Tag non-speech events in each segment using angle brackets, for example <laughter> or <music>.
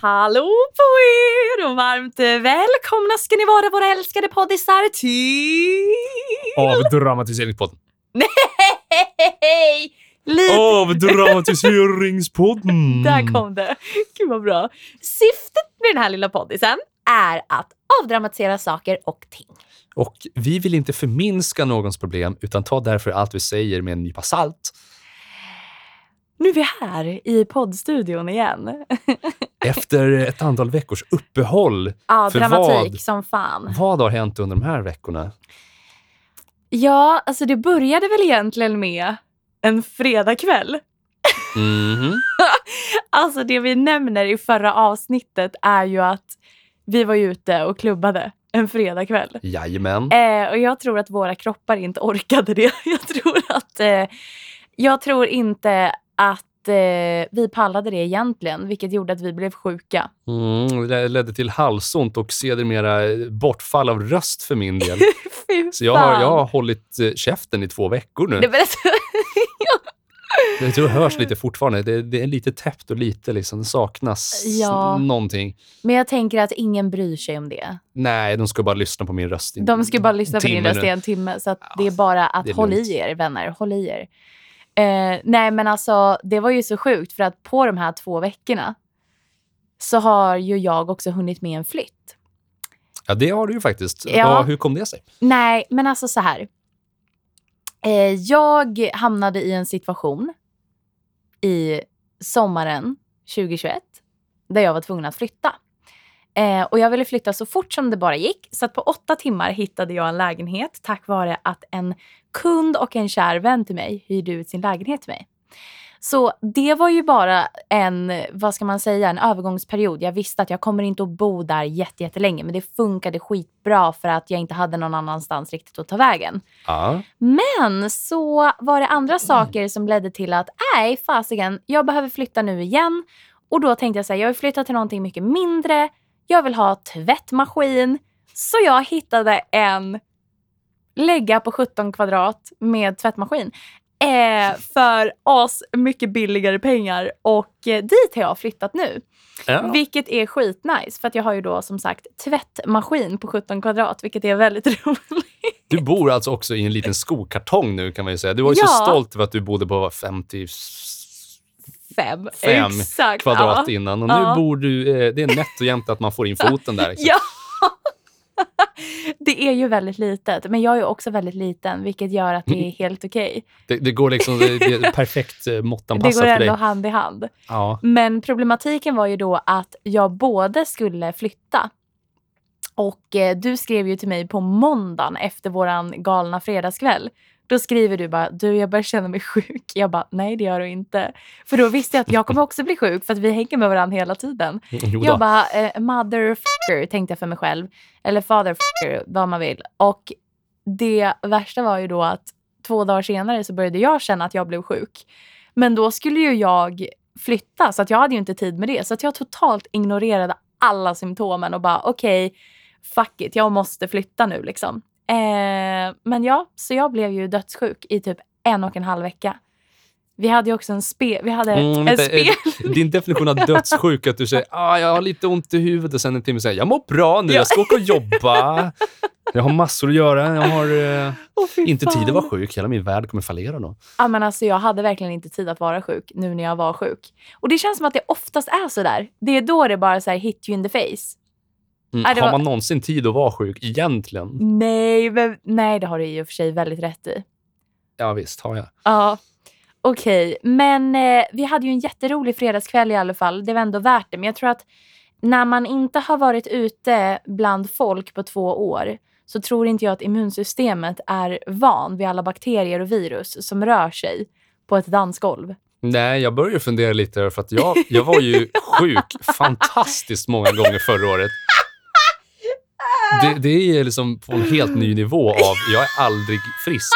Hallå på er och varmt välkomna ska ni vara våra älskade poddisar till... Avdramatiseringspodden. Nej! Lite... Avdramatiseringspodden. Där kom det. Gud vad bra. Syftet med den här lilla poddisen är att avdramatisera saker och ting. Och vi vill inte förminska någons problem, utan ta därför allt vi säger med en nypa salt. Nu är vi här i poddstudion igen. <laughs> Efter ett antal veckors uppehåll. Ja, För dramatik vad? som fan. Vad har hänt under de här veckorna? Ja, alltså det började väl egentligen med en fredagkväll. <laughs> Mhm. Alltså det vi nämner i förra avsnittet är ju att vi var ute och klubbade en fredagkväll. Jajamän. Eh, och jag tror att våra kroppar inte orkade det. <laughs> Jag tror att eh, jag tror inte att eh, vi pallade det egentligen, vilket gjorde att vi blev sjuka. Mm, det ledde till halsont och sedermera bortfall av röst för min del. <laughs> Så jag har, jag har hållit eh, käften i två veckor nu. Det Jag <laughs> tror det hörs lite fortfarande. Det, det är lite täppt och lite liksom, det saknas Ja. någonting. Men jag tänker att ingen bryr sig om det. Nej, de ska bara lyssna på min röst. De ska bara lyssna på din röst i en timme. Så det är bara att det är håll lugnt. i er, vänner. Håll i er. Eh, nej, men alltså det var ju så sjukt för att på de här två veckorna så har ju jag också hunnit med en flytt. Ja, det har du ju faktiskt. Ja. Ja, hur kom det sig? Nej, men alltså så här. Eh, jag hamnade i en situation i sommaren 2021 där jag var tvungen att flytta. Eh, och jag ville flytta så fort som det bara gick. Så på åtta timmar hittade jag en lägenhet tack vare att en kund och en kär vän till mig hyrde ut sin lägenhet till mig. Så det var ju bara en, vad ska man säga, en övergångsperiod. Jag visste att jag kommer inte att bo där jätte- jättelänge men det funkade skitbra för att jag inte hade någon annanstans riktigt att ta vägen. Ja. Men så var det andra saker som ledde till att nej, fasiken, jag behöver flytta nu igen. Och då tänkte jag säga, jag vill flytta till någonting mycket mindre. Jag vill ha tvättmaskin. Så jag hittade en lägga på 17 kvadrat med tvättmaskin. Eh, för as mycket billigare pengar och eh, dit har jag flyttat nu. Ja. Vilket är skitnice för att jag har ju då som sagt tvättmaskin på 17 kvadrat vilket är väldigt <laughs> roligt. Du bor alltså också i en liten skokartong nu kan man ju säga. Du var ju så Ja. stolt över att du bodde på 50 Fem. Fem Exakt. kvadrat ja. innan och Ja. nu bor du... Eh, det är nätt och jämnt att man får in <laughs> foten där. Liksom. Ja. det är ju väldigt litet, men jag är också väldigt liten, vilket gör att det är <laughs> helt okej. Det, det går liksom... Det, det perfekt eh, Det måttanpassat går för ändå dig. hand i hand. Ja. Men problematiken var ju då att jag både skulle flytta och eh, du skrev ju till mig på måndagen efter våran galna fredagskväll. Då skriver du bara, du jag börjar känna mig <laughs> sjuk. Jag bara, nej det gör du inte. För då visste jag att jag kommer också bli sjuk för att vi hänger med varandra hela tiden. Jo Jag då. bara, eh, motherfucker tänkte jag för mig själv. Eller fatherfucker, vad man vill. Och det värsta var ju då att två dagar senare så började jag känna att jag blev sjuk. Men då skulle ju jag flytta så att jag hade ju inte tid med det. Så att jag totalt ignorerade alla symptomen och bara okej, fuck it, jag måste flytta nu liksom. Eh, men ja, så jag blev ju dödssjuk i typ en och en halv vecka. Vi hade ju också en spel, vi hade Mm, en vänta, spel. eh, Din definition av dödssjuk är att du säger ah, jag har lite ont i huvudet och sen en timme säger jag mår bra nu, Ja. jag ska åka och jobba. Jag har massor att göra. Jag har eh, fy inte tid att vara sjuk. Hela min värld kommer fallera då. Ja, men alltså, jag hade verkligen inte tid att vara sjuk nu när jag var sjuk. Och det känns som att det oftast är så där. Det är då det bara så här hit you in the face. Mm. Det har var- man någonsin tid att vara sjuk egentligen? Nej, men, nej det har du i och för sig väldigt rätt i. Ja visst har jag. Ja, okej. Men eh, vi hade ju en jätterolig fredagskväll i alla fall. Det var ändå värt det. Men jag tror att när man inte har varit ute bland folk på två år så tror inte jag att immunsystemet är van vid alla bakterier och virus som rör sig på ett dansgolv. Nej, jag börjar fundera lite för att jag, <laughs> jag var ju sjuk fantastiskt många gånger förra året. Det, det är liksom på en helt ny nivå av jag är aldrig frisk.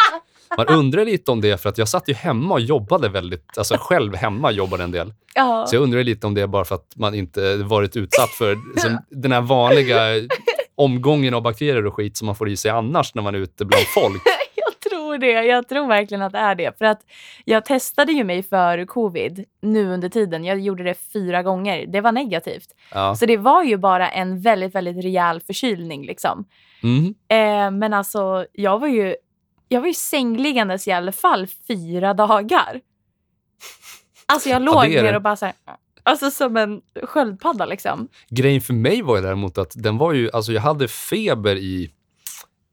Man undrar lite om det för att jag satt ju hemma och jobbade väldigt, alltså själv hemma jobbade en del. Ja. Så jag undrar lite om det är bara för att man inte varit utsatt för liksom, den här vanliga omgången av bakterier och skit som man får i sig annars när man är ute bland folk. Tror det. Jag tror verkligen att det är det. För att jag testade ju mig för covid nu under tiden. Jag gjorde det fyra gånger. Det var negativt. Ja. Så det var ju bara en väldigt, väldigt rejäl förkylning liksom. Mm. Eh, men alltså, jag var ju, jag var ju sängliggandes i alla fall fyra dagar. Alltså jag låg är ner och bara så här, alltså som en sköldpadda liksom. Grejen för mig var ju däremot att den var ju, alltså jag hade feber i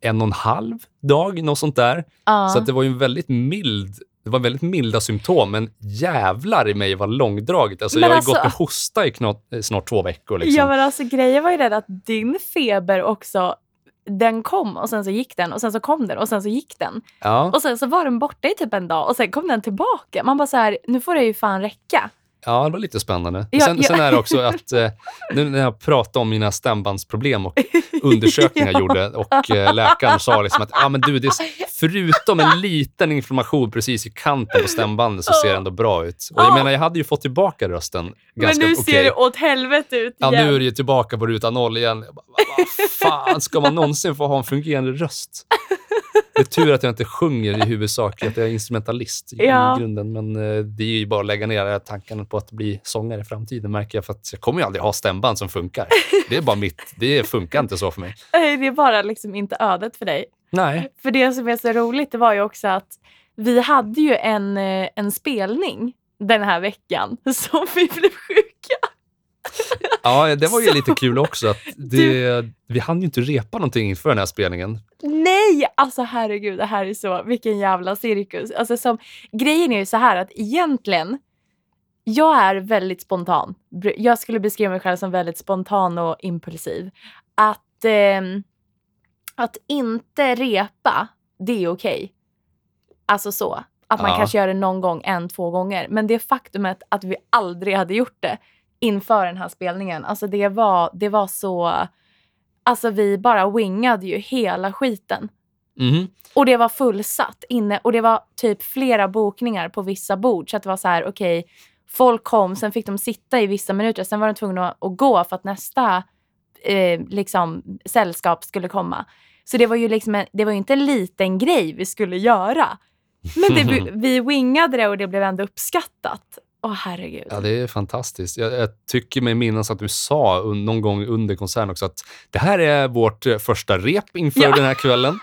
en och en halv dag, något sånt där. Ja. Så att det var ju en väldigt mild, det var väldigt milda symptom, men jävlar i mig var långdraget. Alltså Men jag har ju alltså- gått med hosta i knart, eh, snart två veckor. Liksom. Ja men alltså grejen var ju den att din feber också, den kom och sen så gick den och sen så kom den och sen så gick den. ja. Och sen så var den borta i typ en dag och sen kom den tillbaka. Man bara så här, nu får det ju fan räcka. Ja, det var lite spännande. Ja, sen, ja. sen är det också att eh, nu när jag pratade om mina stämbandsproblem och undersökningar jag <laughs> gjorde och eh, läkaren sa liksom att ah, men du, det är, förutom en liten inflammation precis i kanten på stämbanden så ser det ändå bra ut. Och jag Ja. menar, jag hade ju fått tillbaka rösten ganska men nu ser det åt helvete ut Ja, igen. nu är det ju tillbaka på ruta noll igen. Jag bara, vad fan, ska man någonsin få ha en fungerande röst? Det är tur att jag inte sjunger i huvudsak, att jag är instrumentalist i, Ja. i grunden. Men eh, det är ju bara att lägga ner tankarna på att bli sångare i framtiden, märker jag. För att jag kommer ju aldrig ha stämband som funkar. Det är bara mitt, det funkar inte så för mig. <laughs> Nej, Det är bara liksom inte ödet för dig. Nej. För det som är så roligt det var ju också att vi hade ju en, eh, en spelning den här veckan <laughs> som vi blev sjuka. <laughs> Ja, det var ju Så- lite kul också. att <laughs> det, Vi hann ju inte repa någonting inför den här spelningen. Nej, alltså herregud, det här är så, vilken jävla cirkus. Alltså som, grejen är ju så här att egentligen, jag är väldigt spontan. Jag skulle beskriva mig själv som väldigt spontan och impulsiv. Att, ehm, att inte repa, det är okej. Alltså så. Att man Ja. kanske gör det någon gång, en, två gånger. Men det faktumet att vi aldrig hade gjort det inför den här spelningen, alltså det var, det var så... Alltså vi bara wingade ju hela skiten. Mhm. Och det var fullsatt inne och det var typ flera bokningar på vissa bord. Så att det var så här, okej, folk kom, sen fick de sitta i vissa minuter, sen var de tvungna att, att gå för att nästa eh, liksom, sällskap skulle komma. Så det var ju liksom en, det var inte en liten grej vi skulle göra. Men det, <laughs> vi wingade det och det blev ändå uppskattat. Åh herregud. Ja, det är fantastiskt. Jag, jag tycker mig minnas att du sa någon gång under konserten också att det här är vårt eh, första rep inför Ja. den här kvällen.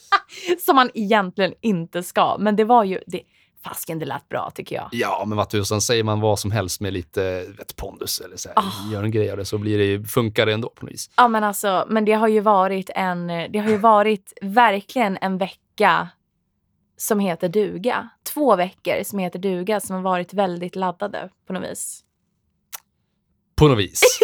<laughs> Som man egentligen inte ska. Men det var ju, det, fasken det lät bra tycker jag. Ja, men vad tusan, säger man vad som helst med lite vet, pondus eller så här, Ah. gör en grej av det så blir det, funkar det ändå på något vis. Ja men alltså, men det har ju varit en, det har ju varit verkligen en vecka som heter duga. Två veckor som heter duga som har varit väldigt laddade på något vis. På något vis. <laughs>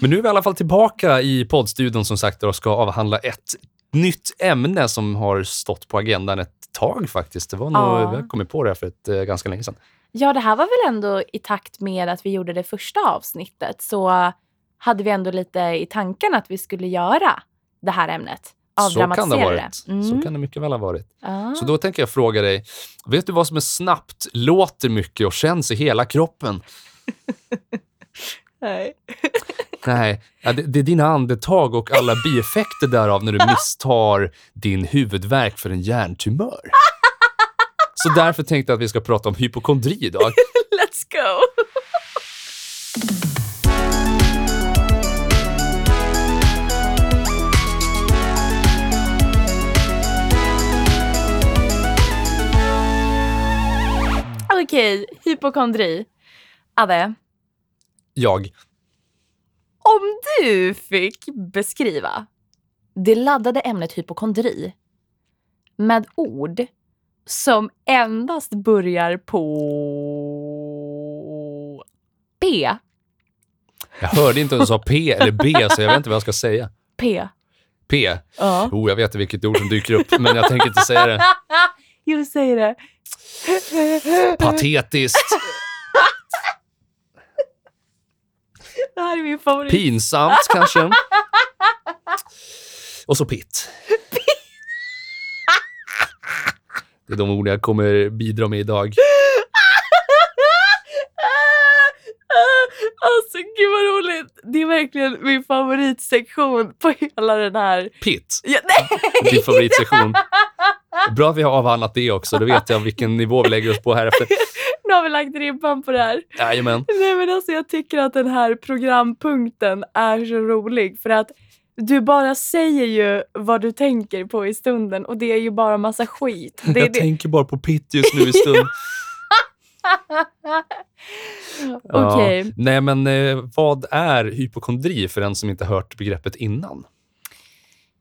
Men nu är vi i alla fall tillbaka i poddstudion som sagt och ska avhandla ett nytt ämne som har stått på agendan ett tag faktiskt. Det var nog, Ja. vi har kommit på det för ett, eh, ganska länge sedan. Ja, det här var väl ändå i takt med att vi gjorde det första avsnittet så hade vi ändå lite i tanken att vi skulle göra det här ämnet. Så kan det ha varit. Mm. Så kan det mycket väl ha varit. Ja. Så då tänker jag fråga dig, vet du vad som är snabbt, låter mycket och känns i hela kroppen? <laughs> Nej. <laughs> Nej, ja, det, det är dina andetag och alla bieffekter därav när du <laughs> misstar din huvudvärk för en hjärntumör. Så därför tänkte jag att vi ska prata om hypokondri idag. Let's go! Okej, hypokondri. Adde, Jag. om du fick beskriva det laddade ämnet hypokondri med ord som endast börjar på P. Jag hörde inte om du sa P eller B, så jag vet inte vad jag ska säga. P. P. Ja. Oh, jag vet vilket ord som dyker upp, men jag tänker inte säga det. <laughs> Jo, säg det. Patetiskt, Det här är min favorit. pinsamt kanske. Och så pitt. Det är de ord jag kommer bidra med idag. <laughs> Alltså gud vad roligt. Det är verkligen min favoritsektion på hela den här... Pitt, Ja, nej. din favoritsektion. <laughs> <laughs> Bra att vi har avhandlat det också. Då vet jag vilken nivå vi lägger oss på här efter. <laughs> Nu har vi lagt ribban på det här. Jajamän. Nej men alltså jag tycker att den här programpunkten är så rolig för att du bara säger ju vad du tänker på i stunden och det är ju bara massa skit. Det Jag det. tänker bara på Pitt just nu i <laughs> stund. Ja. Okej. Nej, men eh, vad är hypokondri för den som inte hört begreppet innan?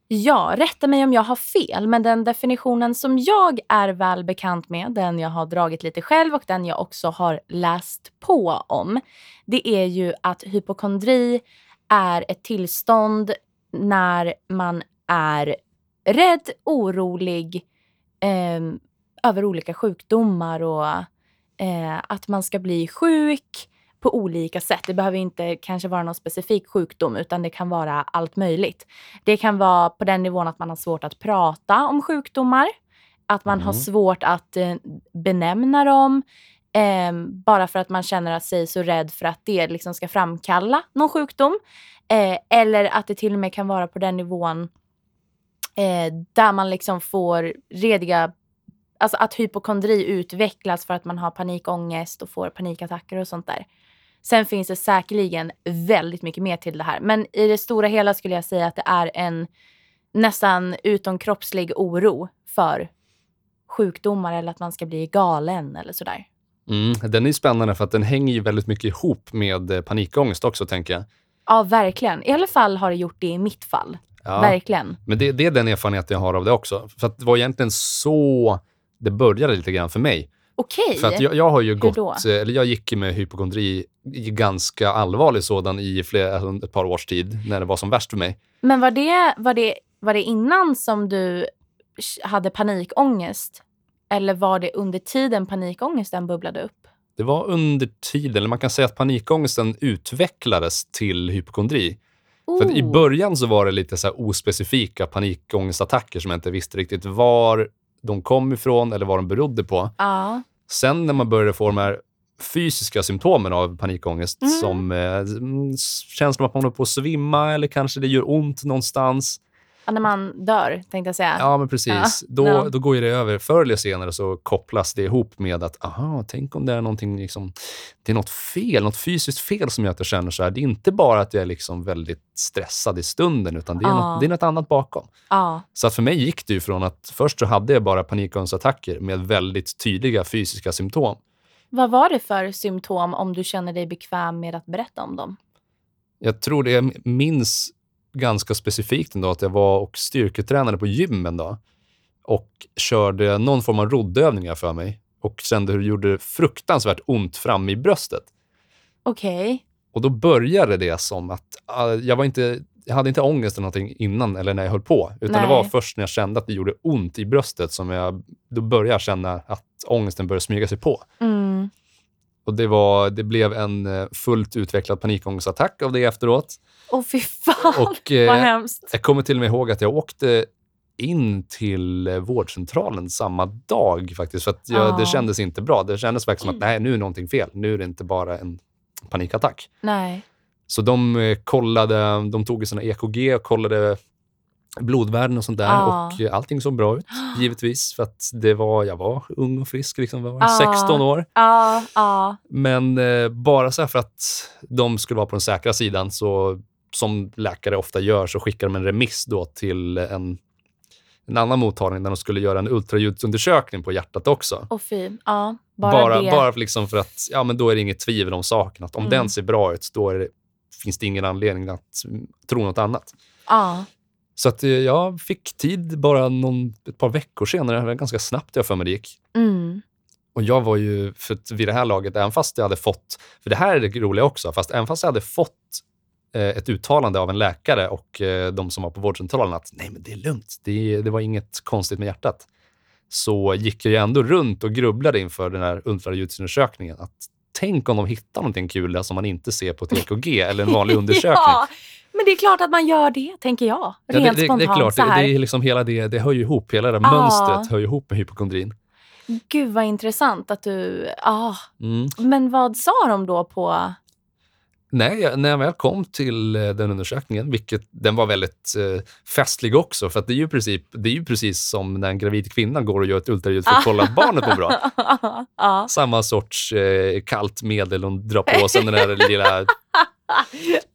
Ja, rätta mig om jag har fel, men den definitionen som jag är väl bekant med, den jag har dragit lite själv och den jag också har läst på om, det är ju att hypokondri är ett tillstånd när man är rädd, orolig eh, över olika sjukdomar och eh, att man ska bli sjuk på olika sätt. Det behöver inte kanske vara någon specifik sjukdom utan det kan vara allt möjligt. Det kan vara på den nivån att man har svårt att prata om sjukdomar. Att man har Mm. svårt att eh, benämna dem. Eh, bara för att man känner sig så rädd för att det liksom ska framkalla någon sjukdom. Eh, eller att det till och med kan vara på den nivån eh, där man liksom får rediga Alltså att hypokondri utvecklas för att man har panikångest och får panikattacker och sånt där. Sen finns det säkerligen väldigt mycket mer till det här. Men i det stora hela skulle jag säga att det är en nästan utomkroppslig oro för sjukdomar eller att man ska bli galen eller sådär. Mm, den är spännande för att den hänger ju väldigt mycket ihop med eh, panikångest också, tänker jag. Ja, verkligen. I alla fall har det gjort det i mitt fall. Ja. Verkligen. Men det, det är den erfarenhet jag har av det också. För det var egentligen så det började lite grann för mig. Okej. För att jag, jag har ju gått, då? eh, eller jag gick med hypokondri, i ganska allvarlig sådan, i flera, alltså ett par års tid, när det var som värst för mig. Men var det, var, det, var det innan som du hade panikångest? Eller var det under tiden panikångesten bubblade upp? Det var under tiden, eller man kan säga att panikångesten utvecklades till hypokondri. För att i Oh. början så var det lite så ospecifika panikångestattacker som jag inte visste riktigt var de kom ifrån eller vad de berodde på. Ja. Sen när man började få de här fysiska symptomen av panikångest Mm. som eh, känslan av att man håller på att svimma eller kanske det gör ont någonstans. Ja, när man dör, tänkte jag säga. Ja, men precis. Ja, Då, ja. då går det över. Förr eller senare så kopplas det ihop med att aha, tänk om det är någonting, liksom, det är något fel, något fysiskt fel som gör att jag känner så här. Det är inte bara att jag är liksom väldigt stressad i stunden, utan det är, Ja. något, det är något annat bakom. Ja. Så att för mig gick det ju från att först så hade jag bara panikångestattacker med väldigt tydliga fysiska symptom. Vad var det för symptom om du känner dig bekväm med att berätta om dem? Jag tror det jag minns ganska specifikt ändå att jag var och styrketränade på gym en dag och körde någon form av roddövningar för mig och kände hur det gjorde fruktansvärt ont fram i bröstet. Okej. Och då började det som att ah, jag var inte jag hade inte ångest eller någonting innan eller när jag höll på, utan det Nej. var först när jag kände att det gjorde ont i bröstet som jag då började jag känna att ångesten började smyga sig på. Mm. Och det, var, det blev en eh, fullt utvecklad panikångestattack av det efteråt. Åh fy fan, Och, eh, vad hemskt. Jag kommer till och med ihåg att jag åkte in till eh, vårdcentralen samma dag faktiskt. För att jag, Ah. det kändes inte bra. Det kändes verkligen som att nej, nu är någonting fel. Nu är det inte bara en panikattack. Nej. Så de eh, kollade, de tog såna EKG och kollade blodvärden och sånt där. Ah. Och eh, allting såg bra ut, <gasps> givetvis. För att det var, jag var ung och frisk, liksom, var Ah. 16 år. Ja, ja. Men eh, bara så för att de skulle vara på den säkra sidan, så som läkare ofta gör, så skickar de en remiss då till en, en annan mottagning där de skulle göra en ultraljudsundersökning på hjärtat också. Och fy. Ja, bara, Bara, det. bara för liksom för att ja, men då är det inget tvivel om saken. Att om Mm. den ser bra ut, då det, finns det ingen anledning att tro något annat. Ja. Så att eh, jag fick tid bara någon, ett par veckor senare, det var ganska snabbt jag för mig det gick. Mm. Och jag var ju, för vid det här laget, även fast jag hade fått, för det här är det roliga också, fast även fast jag hade fått ett uttalande av en läkare och eh, de som var på vårdcentralen att nej men det är lugnt, det, det var inget konstigt med hjärtat. Så gick jag ändå runt och grubblade inför den här ultraljudsundersökningen. Att tänk om de hittar någonting kul där som man inte ser på ett <laughs> EKG eller en vanlig undersökning. Ja, men det är klart att man gör det, tänker jag. Ja, Rent det, det, spontant det är klart, så det, här. det, är liksom hela det, det hör ju ihop, hela det Ja. mönstret hör ju ihop med hypokondrin. Gud vad intressant att du... Ah. Mm. Men vad sa de då på... Nej, när jag väl kom till eh, den undersökningen, vilket den var väldigt eh, festlig också, för det är ju princip, det är ju precis som när en gravid kvinna går och gör ett ultraljud för att kolla att barnet mår bra. <laughs> Samma sorts eh, kallt medel hon drar på sig, den där lilla <laughs>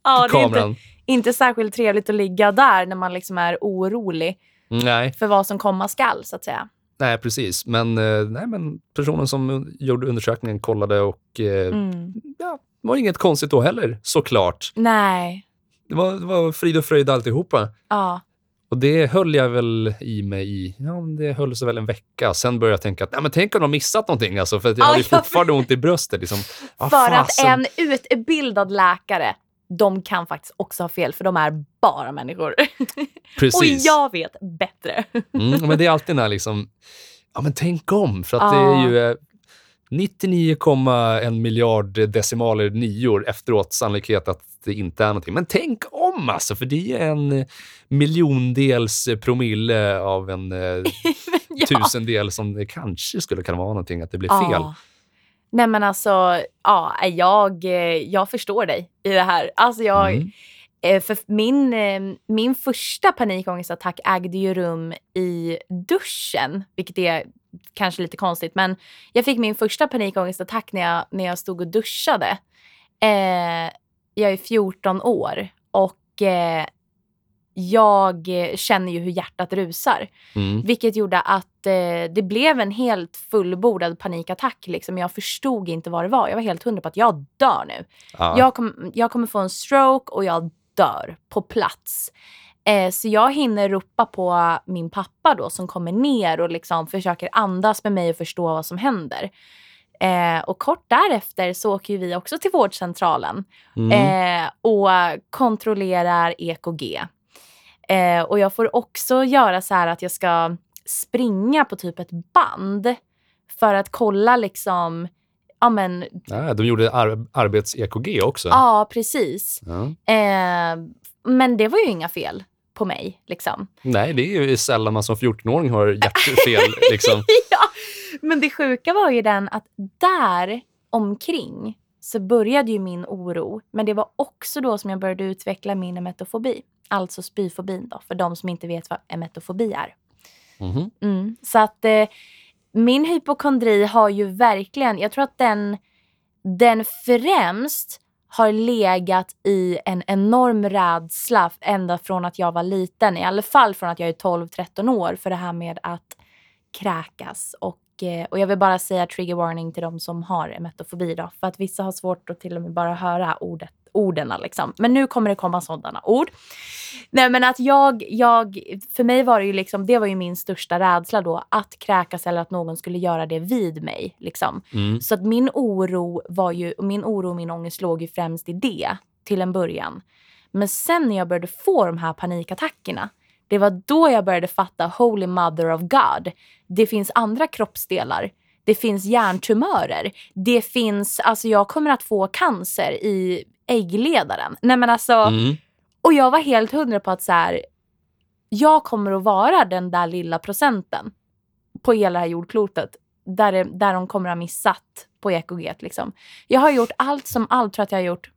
ja, är inte, kameran. inte särskilt trevligt att ligga där när man liksom är orolig Nej, för vad som komma skall, så att säga. Nej, precis. Men, eh, nej, men personen som gjorde undersökningen kollade och eh, Mm. ja, det var inget konstigt då heller, såklart. Nej. Det var, det var frid och fröjd alltihopa. Ja. Och det höll jag väl i mig i, ja, det höll sig väl en vecka. Sen började jag tänka att, nej men tänk om de missat någonting alltså, för att jag Ja, hade jag fortfarande ont i bröstet. Liksom. Ah, för att fasen. en utbildad läkare, de kan faktiskt också ha fel, för de är bara människor. <laughs> Och Precis. jag vet bättre. Mm, men det är alltid den här liksom, ja men tänk om, för att det Ja. är ju eh, 99,1 miljard decimaler nior efteråt sannolikhet att det inte är någonting. Men tänk om alltså, för det är en eh, miljondels promille av en eh, <laughs> ja. tusendel som det kanske skulle kunna vara någonting, att det blir fel. Ja. Nej men alltså, ja, jag, jag förstår dig i det här. Alltså jag, Mm. eh, för min, eh, min första panikångestattack ägde ju rum i duschen, vilket är kanske lite konstigt. Men jag fick min första panikångestattack när jag, när jag stod och duschade. Eh, jag är 14 år och eh, jag eh, känner ju hur hjärtat rusar. Mm. Vilket gjorde att eh, det blev en helt fullbordad panikattack. Liksom. Jag förstod inte vad det var. Jag var helt hundra på att jag dör nu. Ja. Jag, kom, jag kommer få en stroke och jag dör på plats. Eh, så jag hinner ropa på min pappa då som kommer ner och liksom försöker andas med mig och förstå vad som händer. Eh, och kort därefter så åker vi också till vårdcentralen Mm. eh, och kontrollerar EKG. Eh, och jag får också göra så här att jag ska springa på typ ett band för att kolla liksom, ja men, Ja, de gjorde ar- arbets-EKG också. ja precis. Ja. Eh, men det var ju inga fel på mig liksom. Nej, det är ju sällan man som 14-åring har hjärtfel. <laughs> liksom. ja, men det sjuka var ju den att där omkring så började ju min oro. Men det var också då som jag började utveckla min emetofobi. Alltså spyfobin då, för de som inte vet vad emetofobi är. Mhm. Mm. Så att eh, min hypokondri har ju verkligen, jag tror att den, den främst har legat i en enorm rädsla ända från att jag var liten. I alla fall från att jag är 12-13 år för det här med att kräkas. Och, och jag vill bara säga trigger warning till de som har emetofobi då. För att vissa har svårt att till och med bara höra ordet, orden. Liksom. Men nu kommer det komma sådana ord. Nej men att jag, jag, för mig var det ju liksom, det var ju min största rädsla då. Att kräkas eller att någon skulle göra det vid mig. Liksom. Mm. Så att min oro var ju, min oro och min ångest låg ju främst i det till en början. Men sen när jag började få de här panikattackerna, det var då jag började fatta Holy Mother of God. Det finns andra kroppsdelar. Det finns hjärntumörer. Det finns, alltså jag kommer att få cancer i äggledaren. Nej men alltså, Mm. och jag var helt hundra på att så här, jag kommer att vara den där lilla procenten på hela det här jordklotet där, det, där de kommer att ha missat på EKG. Liksom. Jag har gjort allt som allt, tror att jag har gjort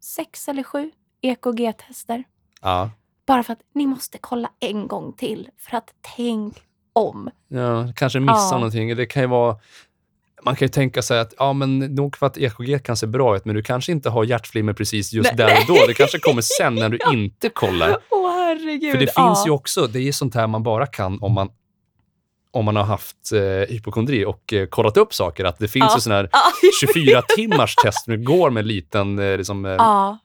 sex eller sju EKG-tester. Ja. Bara för att ni måste kolla en gång till. För att tänk om. ja, kanske missa Ja. någonting. Det kan ju vara... Man kan ju tänka sig att ja, men nog för att EKG kan se bra ut, men du kanske inte har hjärtflimmer precis just Nej. där och då. Det kanske kommer sen när du <laughs> inte kollar. Åh herregud. För det ja. finns ju också, det är sånt här man bara kan om man, om man har haft eh, hypokondri och eh, kollat upp saker. Att det finns Ja. ju sån här Ja. <laughs> 24 timmars test du går med en liten, eh, liksom, eh, ja.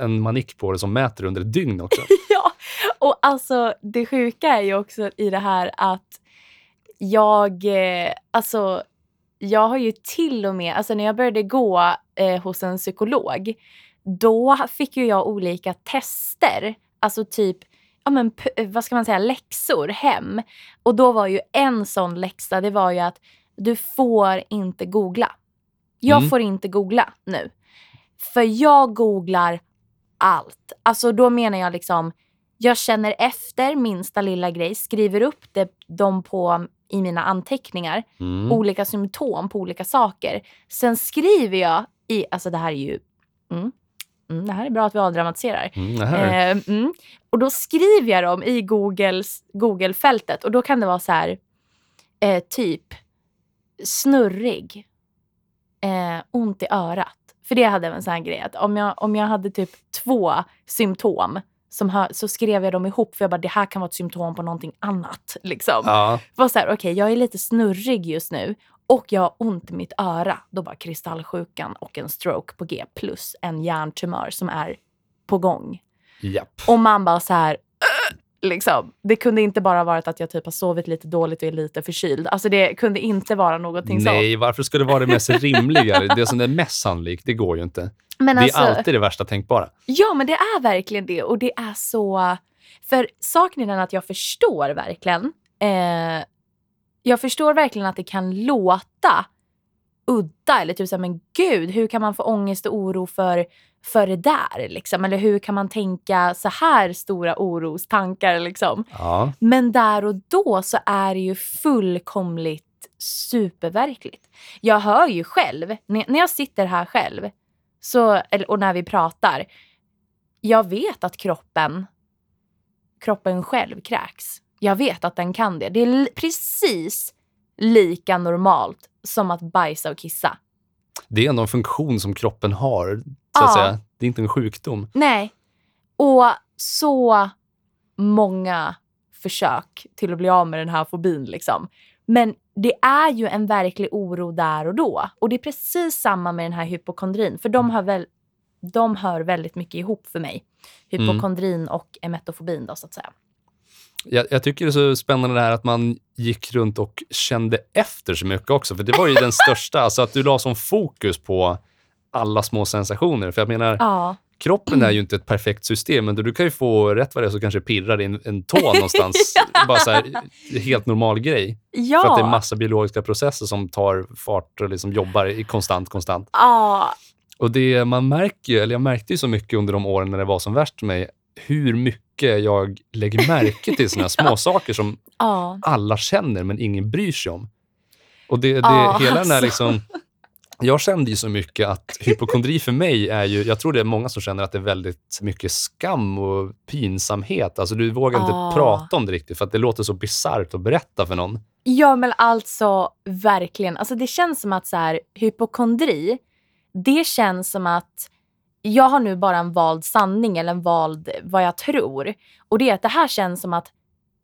En manik på det som mäter under ett dygn också. <laughs> ja, och alltså det sjuka är ju också i det här att jag, eh, alltså jag har ju till och med, alltså när jag började gå eh, hos en psykolog, då fick ju jag olika tester, alltså typ, ja men vad ska man säga, läxor hem. Och då var ju en sån läxa, det var ju att du får inte googla. Jag Mm. får inte googla nu. För jag googlar allt. Alltså då menar jag liksom, jag känner efter minsta lilla grej, skriver upp det, dem på, i mina anteckningar, Mm. olika symptom på olika saker. Sen skriver jag i, alltså det här är ju Mm, det här är bra att vi avdramatiserar. Mm. Eh, mm. Och då skriver jag dem i Googles, Google-fältet och då kan det vara så här, eh, typ snurrig, eh, ont i örat. För det hade jag en sån här grej att om jag, om jag hade typ två symptom som så skrev jag dem ihop för jag bara det här kan vara ett symptom på någonting annat. Liksom. Ja. Var så här, okej okay, jag är lite snurrig just nu och jag har ont i mitt öra. Då bara kristallsjukan och en stroke på G plus en hjärntumör som är på gång. Japp. Och man bara så här! Liksom. Det kunde inte bara varit att jag typ har sovit lite dåligt och är lite förkyld. Alltså det kunde inte vara någonting sånt. Nej, varför ska det vara det mest rimliga? Det som är mest sannolikt, det går ju inte. Men det alltså, är alltid det värsta tänkbbara. Ja, men det är verkligen det. Och det är så... För saken är den att jag förstår verkligen. Eh, jag förstår verkligen att det kan låta udda. Eller typ såhär, men gud, hur kan man få ångest och oro för, för det där? Liksom? Eller hur kan man tänka så här stora orostankar? Liksom? Ja. Men där och då så är det ju fullkomligt superverkligt. Jag hör ju själv, när när jag sitter här själv så, och när vi pratar, jag vet att kroppen, kroppen själv kräks. Jag vet att den kan det. Det är precis lika normalt som att bajsa och kissa. Det är ändå en funktion som kroppen har, så att Ja. säga. Det är inte en sjukdom. Nej. Och så många försök till att bli av med den här fobin. Liksom. Men det är ju en verklig oro där och då. Och det är precis samma med den här hypokondrin. För de hör, väl, de hör väldigt mycket ihop för mig. Hypokondrin och emetofobin då så att säga. Jag, jag tycker det är så spännande det här att man gick runt och kände efter så mycket också. För det var ju den <laughs> största, alltså att du la som fokus på alla små sensationer. För jag menar, Ja. kroppen är ju inte ett <clears throat> perfekt system, men du kan ju få rätt vad det är så kanske pirrar in en tå <laughs> någonstans. Bara så här, helt normal grej. Ja. För att det är massa biologiska processer som tar fart och liksom jobbar i konstant, konstant. Ja. Och det man märker, eller jag märkte ju så mycket under de åren när det var som värst för mig, hur mycket jag lägger märke till såna <laughs> små saker som Ja. alla känner men ingen bryr sig om. Och det, det, Ja, hela den alltså. <laughs> liksom... Jag kände ju så mycket att hypokondri för mig är ju, jag tror det är många som känner att det är väldigt mycket skam och pinsamhet. Alltså du vågar inte Ah. prata om det riktigt för att det låter så bisarrt att berätta för någon. Ja, men alltså verkligen. Alltså, det känns som att så här, hypokondri, det känns som att jag har nu bara en vald sanning eller en vald vad jag tror. Och det är att det här känns som att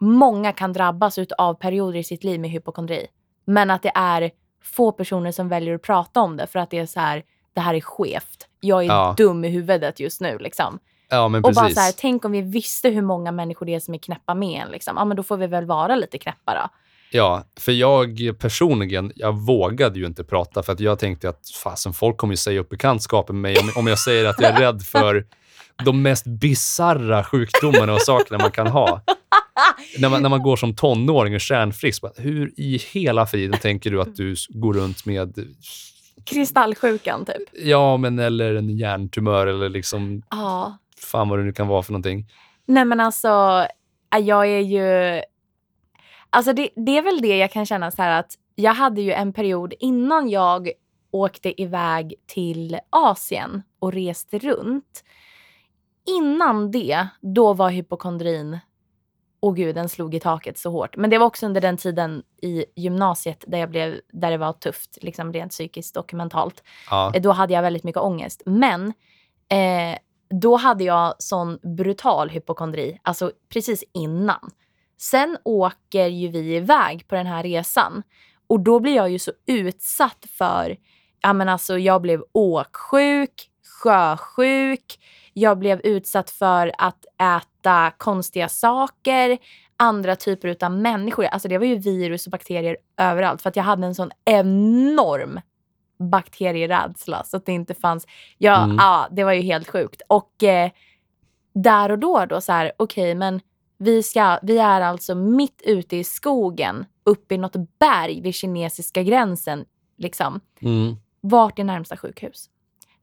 många kan drabbas av perioder i sitt liv med hypokondri. Men att det är få personer som väljer att prata om det för att det är så här, det här är skevt. Jag är Ja. dum i huvudet just nu. Liksom. Ja, Och precis. bara så här, tänk om vi visste hur många människor det är som är knäppa med en. Liksom. Ja, men då får vi väl vara lite knäppa då. Ja, för jag personligen, jag vågade ju inte prata för att jag tänkte att fasen, folk kommer ju säga upp bekantskapen med mig om, om jag säger att jag är rädd för de mest bizarra sjukdomarna och sakerna man kan ha. När man, när man går som tonåring och kärnfrisk, bara, hur i hela friden tänker du att du går runt med, Kristallsjukan typ. ja men eller en hjärntumör eller liksom, Ja. fan vad det nu kan vara för någonting. Nej men alltså, jag är ju... Alltså det, det är väl det jag kan känna så här att jag hade ju en period innan jag åkte iväg till Asien och reste runt. Innan det, då var hypokondrin, åh gud, den slog i taket så hårt. Men det var också under den tiden i gymnasiet där, jag blev, där det var tufft, liksom rent psykiskt och mentalt. Ja, Eh, Då hade jag väldigt mycket ångest. Men eh, då hade jag sån brutal hypokondri, alltså precis innan. Sen åker ju vi iväg på den här resan och då blir jag ju så utsatt för, ja men alltså jag blev åksjuk, sjösjuk, jag blev utsatt för att äta konstiga saker, andra typer av människor. Alltså det var ju virus och bakterier överallt för att jag hade en sån enorm bakterierädsla så att det inte fanns. Ja, Mm. ja det var ju helt sjukt. Och eh, där och då, då så här, okej, men vi, ska, vi är alltså mitt ute i skogen, uppe i något berg vid kinesiska gränsen. Liksom. mm. Vart är närmsta sjukhus?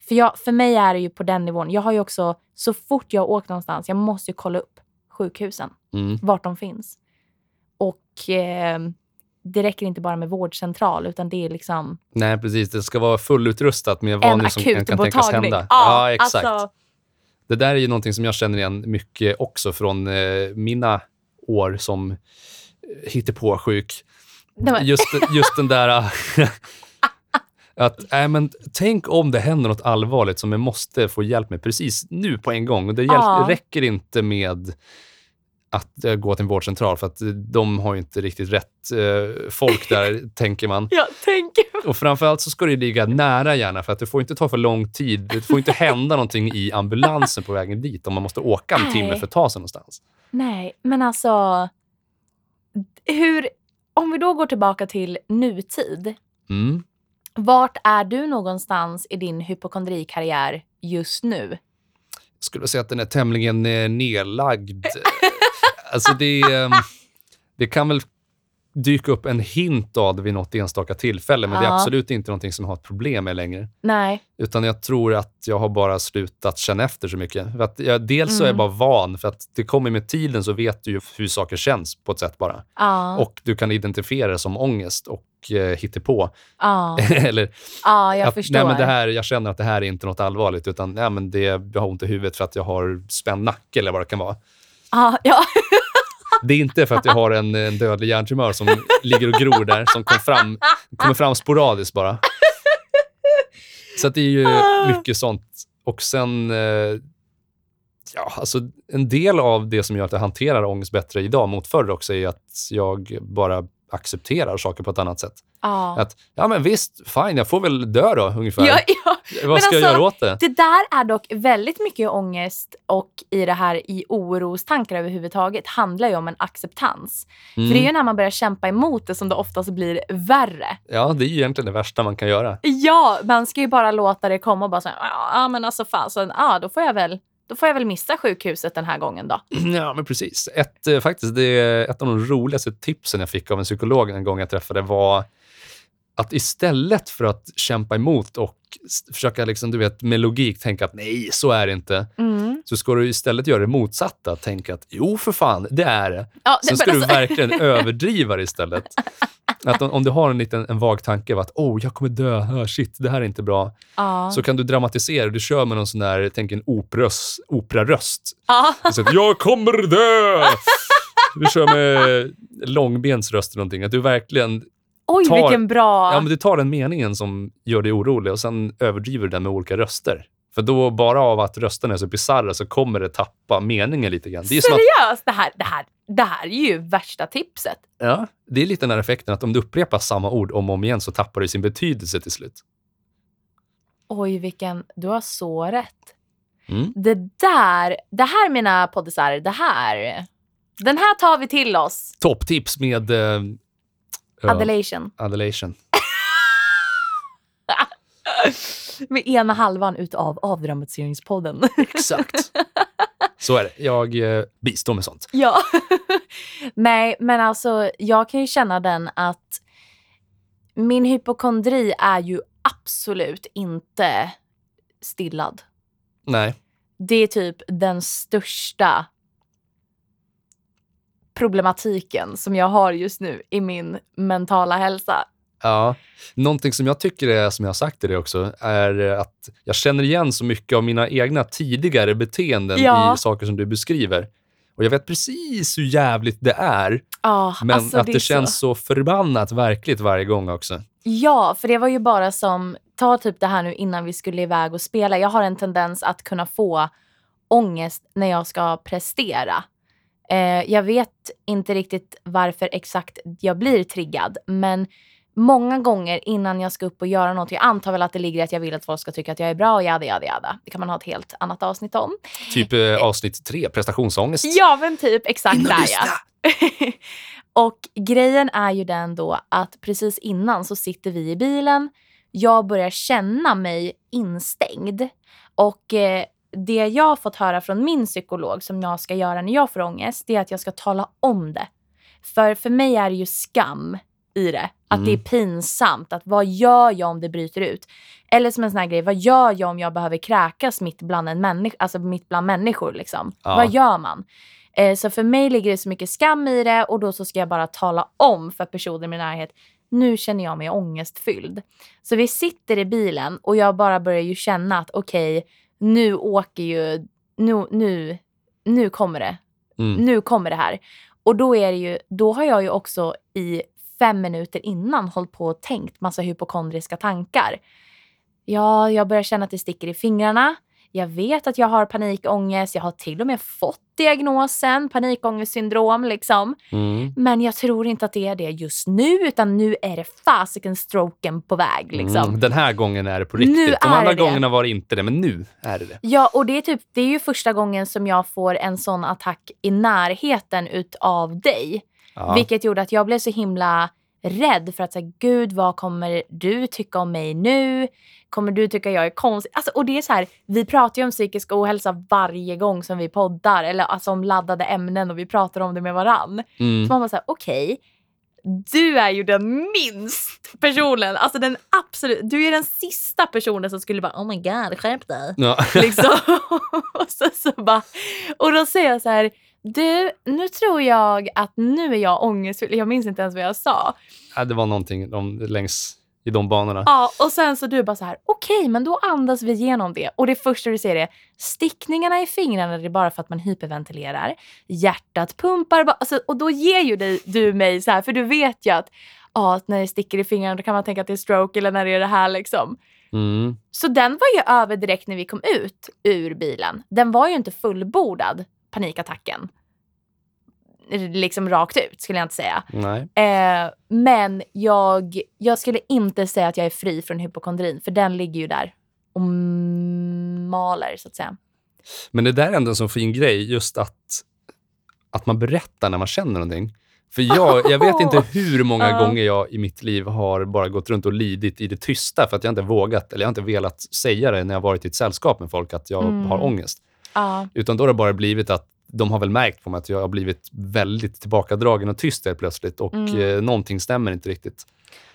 För, jag, för mig är det ju på den nivån. Jag har ju också, så fort jag har åkt någonstans, jag måste ju kolla upp sjukhusen Mm. vart de finns. Och eh, det räcker inte bara med vårdcentral utan det är liksom Nej, precis. Det ska vara fullutrustat med en vad som kan, kan tänkas hända. Ja, exakt. Alltså, Det där är ju någonting som jag känner igen mycket också från eh, mina år som eh, sjuk. nej, men, Just, just den där... <laughs> att, äh, men, tänk om det händer något allvarligt som jag måste få hjälp med precis nu på en gång. Och det hjälp, räcker inte med att eh, gå till en vårdcentral för att eh, de har ju inte riktigt rätt eh, folk där, <laughs> tänker man. jag tänker Och framförallt så ska det ligga nära gärna för att det får inte ta för lång tid. Det får inte hända någonting i ambulansen på vägen dit om man måste åka en timme Nej. för att ta sig någonstans. Nej, men alltså hur, om vi då går tillbaka till nutid. Mm. Vart är du någonstans i din hypokondrikarriär just nu? Jag skulle säga att den är tämligen nedlagd. <laughs> alltså det, eh, det kan väl dyka upp en hint av det vid något enstaka tillfälle, men det är Ja. absolut inte någonting som jag har ett problem med längre. Nej. Utan jag tror att jag har bara slutat känna efter så mycket. För att jag, dels så är jag Mm. bara van, för att det kommer med tiden så vet du ju hur saker känns på ett sätt bara. Ja. Och du kan identifiera det som ångest och eh, hittepå. ja. <laughs> Eller ja, jag att, förstår. nej, men det här, jag känner att det här är inte något allvarligt, utan nej, men det, jag har ont i huvudet för att jag har spänd nacke eller vad det kan vara. ja, ja. <laughs> Det är inte för att jag har en, en dödlig hjärntumör som ligger och gror där, som kom fram, kommer fram sporadiskt bara. Så att det är ju mycket sånt. Och sen, eh, ja, alltså en del av det som gör att jag hanterar ångest bättre idag mot förr också är att jag bara accepterar saker på ett annat sätt. ja. Att, ja men visst, fine, jag får väl dö då ungefär. ja, ja. Vad men ska jag alltså, göra åt det? Det där är dock väldigt mycket ångest och i det här i orostankar överhuvudtaget handlar ju om en acceptans. För det är ju Mm. när man börjar kämpa emot det som det oftast blir värre. Ja, det är ju egentligen det värsta man kan göra. Ja, man ska ju bara låta det komma och bara säga ja men alltså fan, så, ja, då får jag väl då får jag väl missa sjukhuset den här gången då. <clears throat> Ja, men precis. Ett, eh, faktiskt, det ett av de roligaste tipsen jag fick av en psykolog en gång jag träffade var att istället för att kämpa emot och försöka liksom, du vet, med logik tänka att nej, så är det inte, Mm. så ska du istället göra det motsatta. Tänka att jo, för fan, det är det. Ja, Sen ska du alltså- verkligen <laughs> överdriva det istället. Att om, om du har en liten en vag tanke av att oh, jag kommer dö, oh, shit, det här är inte bra, ja. så kan du dramatisera. Du kör med någon sån där, tänk en operas, operaröst. ja. Så att, jag kommer dö! Du kör med långbensröst eller någonting. Att du verkligen Oj, tar- vilken bra... ja, men du tar den meningen som gör dig orolig och sen överdriver du den med olika röster. För då, bara av att rösterna är så bisarra så kommer det tappa meningen lite grann. Det är, som att, Seriöst? Det här, det, här, det här är ju värsta tipset. ja, det är lite den här effekten att om du upprepar samma ord om och om igen så tappar det sin betydelse till slut. Oj, vilken... Du har så rätt. Mm. Det där, det här mina poddisar, det här. Den här tar vi till oss. Topptips med eh, Adulation. adulation. <laughs> Med ena halvan utav avdramatiseringspodden. Exakt. Så är det. Jag eh, bistår med sånt. ja. <laughs> Nej, men alltså jag kan ju känna den att min hypokondri är ju absolut inte stillad. Nej. Det är typ den största problematiken som jag har just nu i min mentala hälsa. Ja, någonting som jag tycker är, som jag har sagt till dig också, är att jag känner igen så mycket av mina egna tidigare beteenden Ja. i saker som du beskriver. Och jag vet precis hur jävligt det är, Ah, men alltså, att det, är känns så... förbannat verkligt varge gång också. Ja, för det var ju bara som, ta typ det här nu innan vi skulle iväg och spela. Jag har en tendens att kunna få ångest när jag ska prestera. Eh, jag vet inte riktigt varför exakt jag blir triggad, men många gånger innan jag ska upp och göra något, jag antar väl att det ligger i att jag vill att folk ska tycka att jag är bra och jada, jada, jada. Det kan man ha ett helt annat avsnitt om. Typ eh, avsnitt tre, prestationsångest. Ja, men typ exakt där ja. <laughs> och grejen är ju den då att precis innan så sitter vi i bilen. Jag börjar känna mig instängd. Och eh, det jag har fått höra från min psykolog som jag ska göra när jag får ångest, det är att jag ska tala om det. För för mig är det ju skam i det. Att Mm. det är pinsamt. Att vad gör jag om det bryter ut? Eller som en sån här grej, vad gör jag om jag behöver kräkas mitt bland, en människa, alltså mitt bland människor? Liksom? Ja. Vad gör man? Eh, så för mig ligger det så mycket skam i det och då så ska jag bara tala om för personer i min närhet nu känner jag mig ångestfylld. Så vi sitter i bilen och jag bara börjar ju känna att okej, okay, nu åker ju, nu, nu, nu kommer det. Mm. Nu kommer det här. Och då är ju, då har jag ju också i fem minuter innan hållit på och tänkt massa hypokondriska tankar. Ja, jag börjar känna att det sticker i fingrarna. Jag vet att jag har panikångest. Jag har till och med fått diagnosen panikångestsyndrom. Liksom. Mm. Men jag tror inte att det är det just nu, utan nu är det fasiken stroken på väg. Liksom. Mm. Den här gången är det på riktigt. Nu De andra det. gångerna var det inte det, men nu är det det. Ja, och det är, typ, det är ju första gången som jag får en sån attack i närheten utav dig. Ja. Vilket gjorde att jag blev så himla rädd för att säga, gud vad kommer du tycka om mig nu? Kommer du tycka jag är konstig? Alltså, och det är så här, vi pratar ju om psykisk ohälsa varje gång som vi poddar. Eller alltså om laddade ämnen och vi pratar om det med varann. Mm. Så man bara såhär, okej. du är ju den minst personen, alltså den absolut, du är den sista personen som skulle bara oh my god skärp dig. Ja. Liksom. <laughs> och, så, så bara, och då säger jag så här, du nu tror jag att nu är jag ångestfylld, jag minns inte ens vad jag sa. Ja, det var någonting de, längs i de banorna. Ja, och sen så du bara så här, okej, men då andas vi igenom det. Och det första du ser är stickningarna i fingrarna, det är bara för att man hyperventilerar. Hjärtat pumpar, alltså, och då ger ju dig, du mig så här, för du vet ju att ja, när det sticker i fingrarna då kan man tänka att det är stroke eller när det är det här liksom. Mm. Så den var ju över direkt när vi kom ut ur bilen. Den var ju inte fullbordad, panikattacken. Liksom rakt ut skulle jag inte säga. Eh, men jag, jag skulle inte säga att jag är fri från hypokondrin, för den ligger ju där och maler så att säga. Men det där är ändå en så fin grej, just att, att man berättar när man känner någonting. För jag, jag vet inte <laughs> hur många Ja. gånger jag i mitt liv har bara gått runt och lidit i det tysta för att jag inte vågat eller jag inte velat säga det när jag varit i ett sällskap med folk att jag Mm. har ångest. Ja. Utan då har det bara blivit att de har väl märkt på mig att jag har blivit väldigt tillbakadragen och tyst helt plötsligt och Mm. eh, någonting stämmer inte riktigt.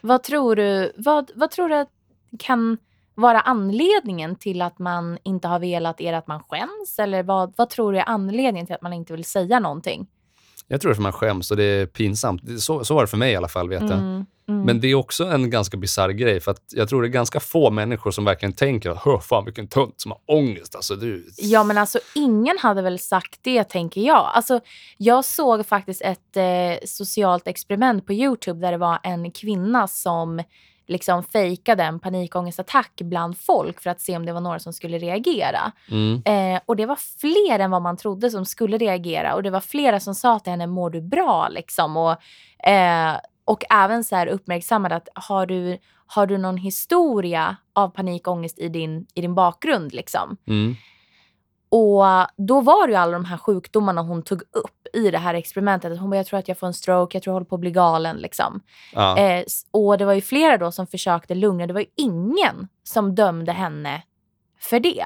Vad tror du, vad, vad tror du kan vara anledningen till att man inte har velat? Det att man skäms? Eller vad, vad tror du är anledningen till att man inte vill säga någonting? Jag tror det är för man skäms och det är pinsamt. Så, så var det för mig i alla fall, vet jag. Mm. Men det är också en ganska bisarr grej, för att jag tror det är ganska få människor som verkligen tänker Hör fan vilken tönt som har ångest. Alltså, du... Ja men alltså ingen hade väl sagt det tänker jag. Alltså jag såg faktiskt ett eh, socialt experiment på Youtube där det var en kvinna som liksom fejkade en panikångestattack bland folk för att se om det var några som skulle reagera. Mm. Eh, och det var fler än vad man trodde som skulle reagera och det var flera som sa till henne mår du bra liksom och, eh, och även så här uppmärksammade att har du, har du någon historia av panikångest i din, i din bakgrund liksom. Mm. Och då var det ju alla de här sjukdomarna hon tog upp i det här experimentet. Hon bara, jag tror att jag får en stroke, jag tror jag håller på att bli galen. Liksom. Ja. Eh, och det var ju flera då som försökte lugna. Det var ju ingen som dömde henne för det.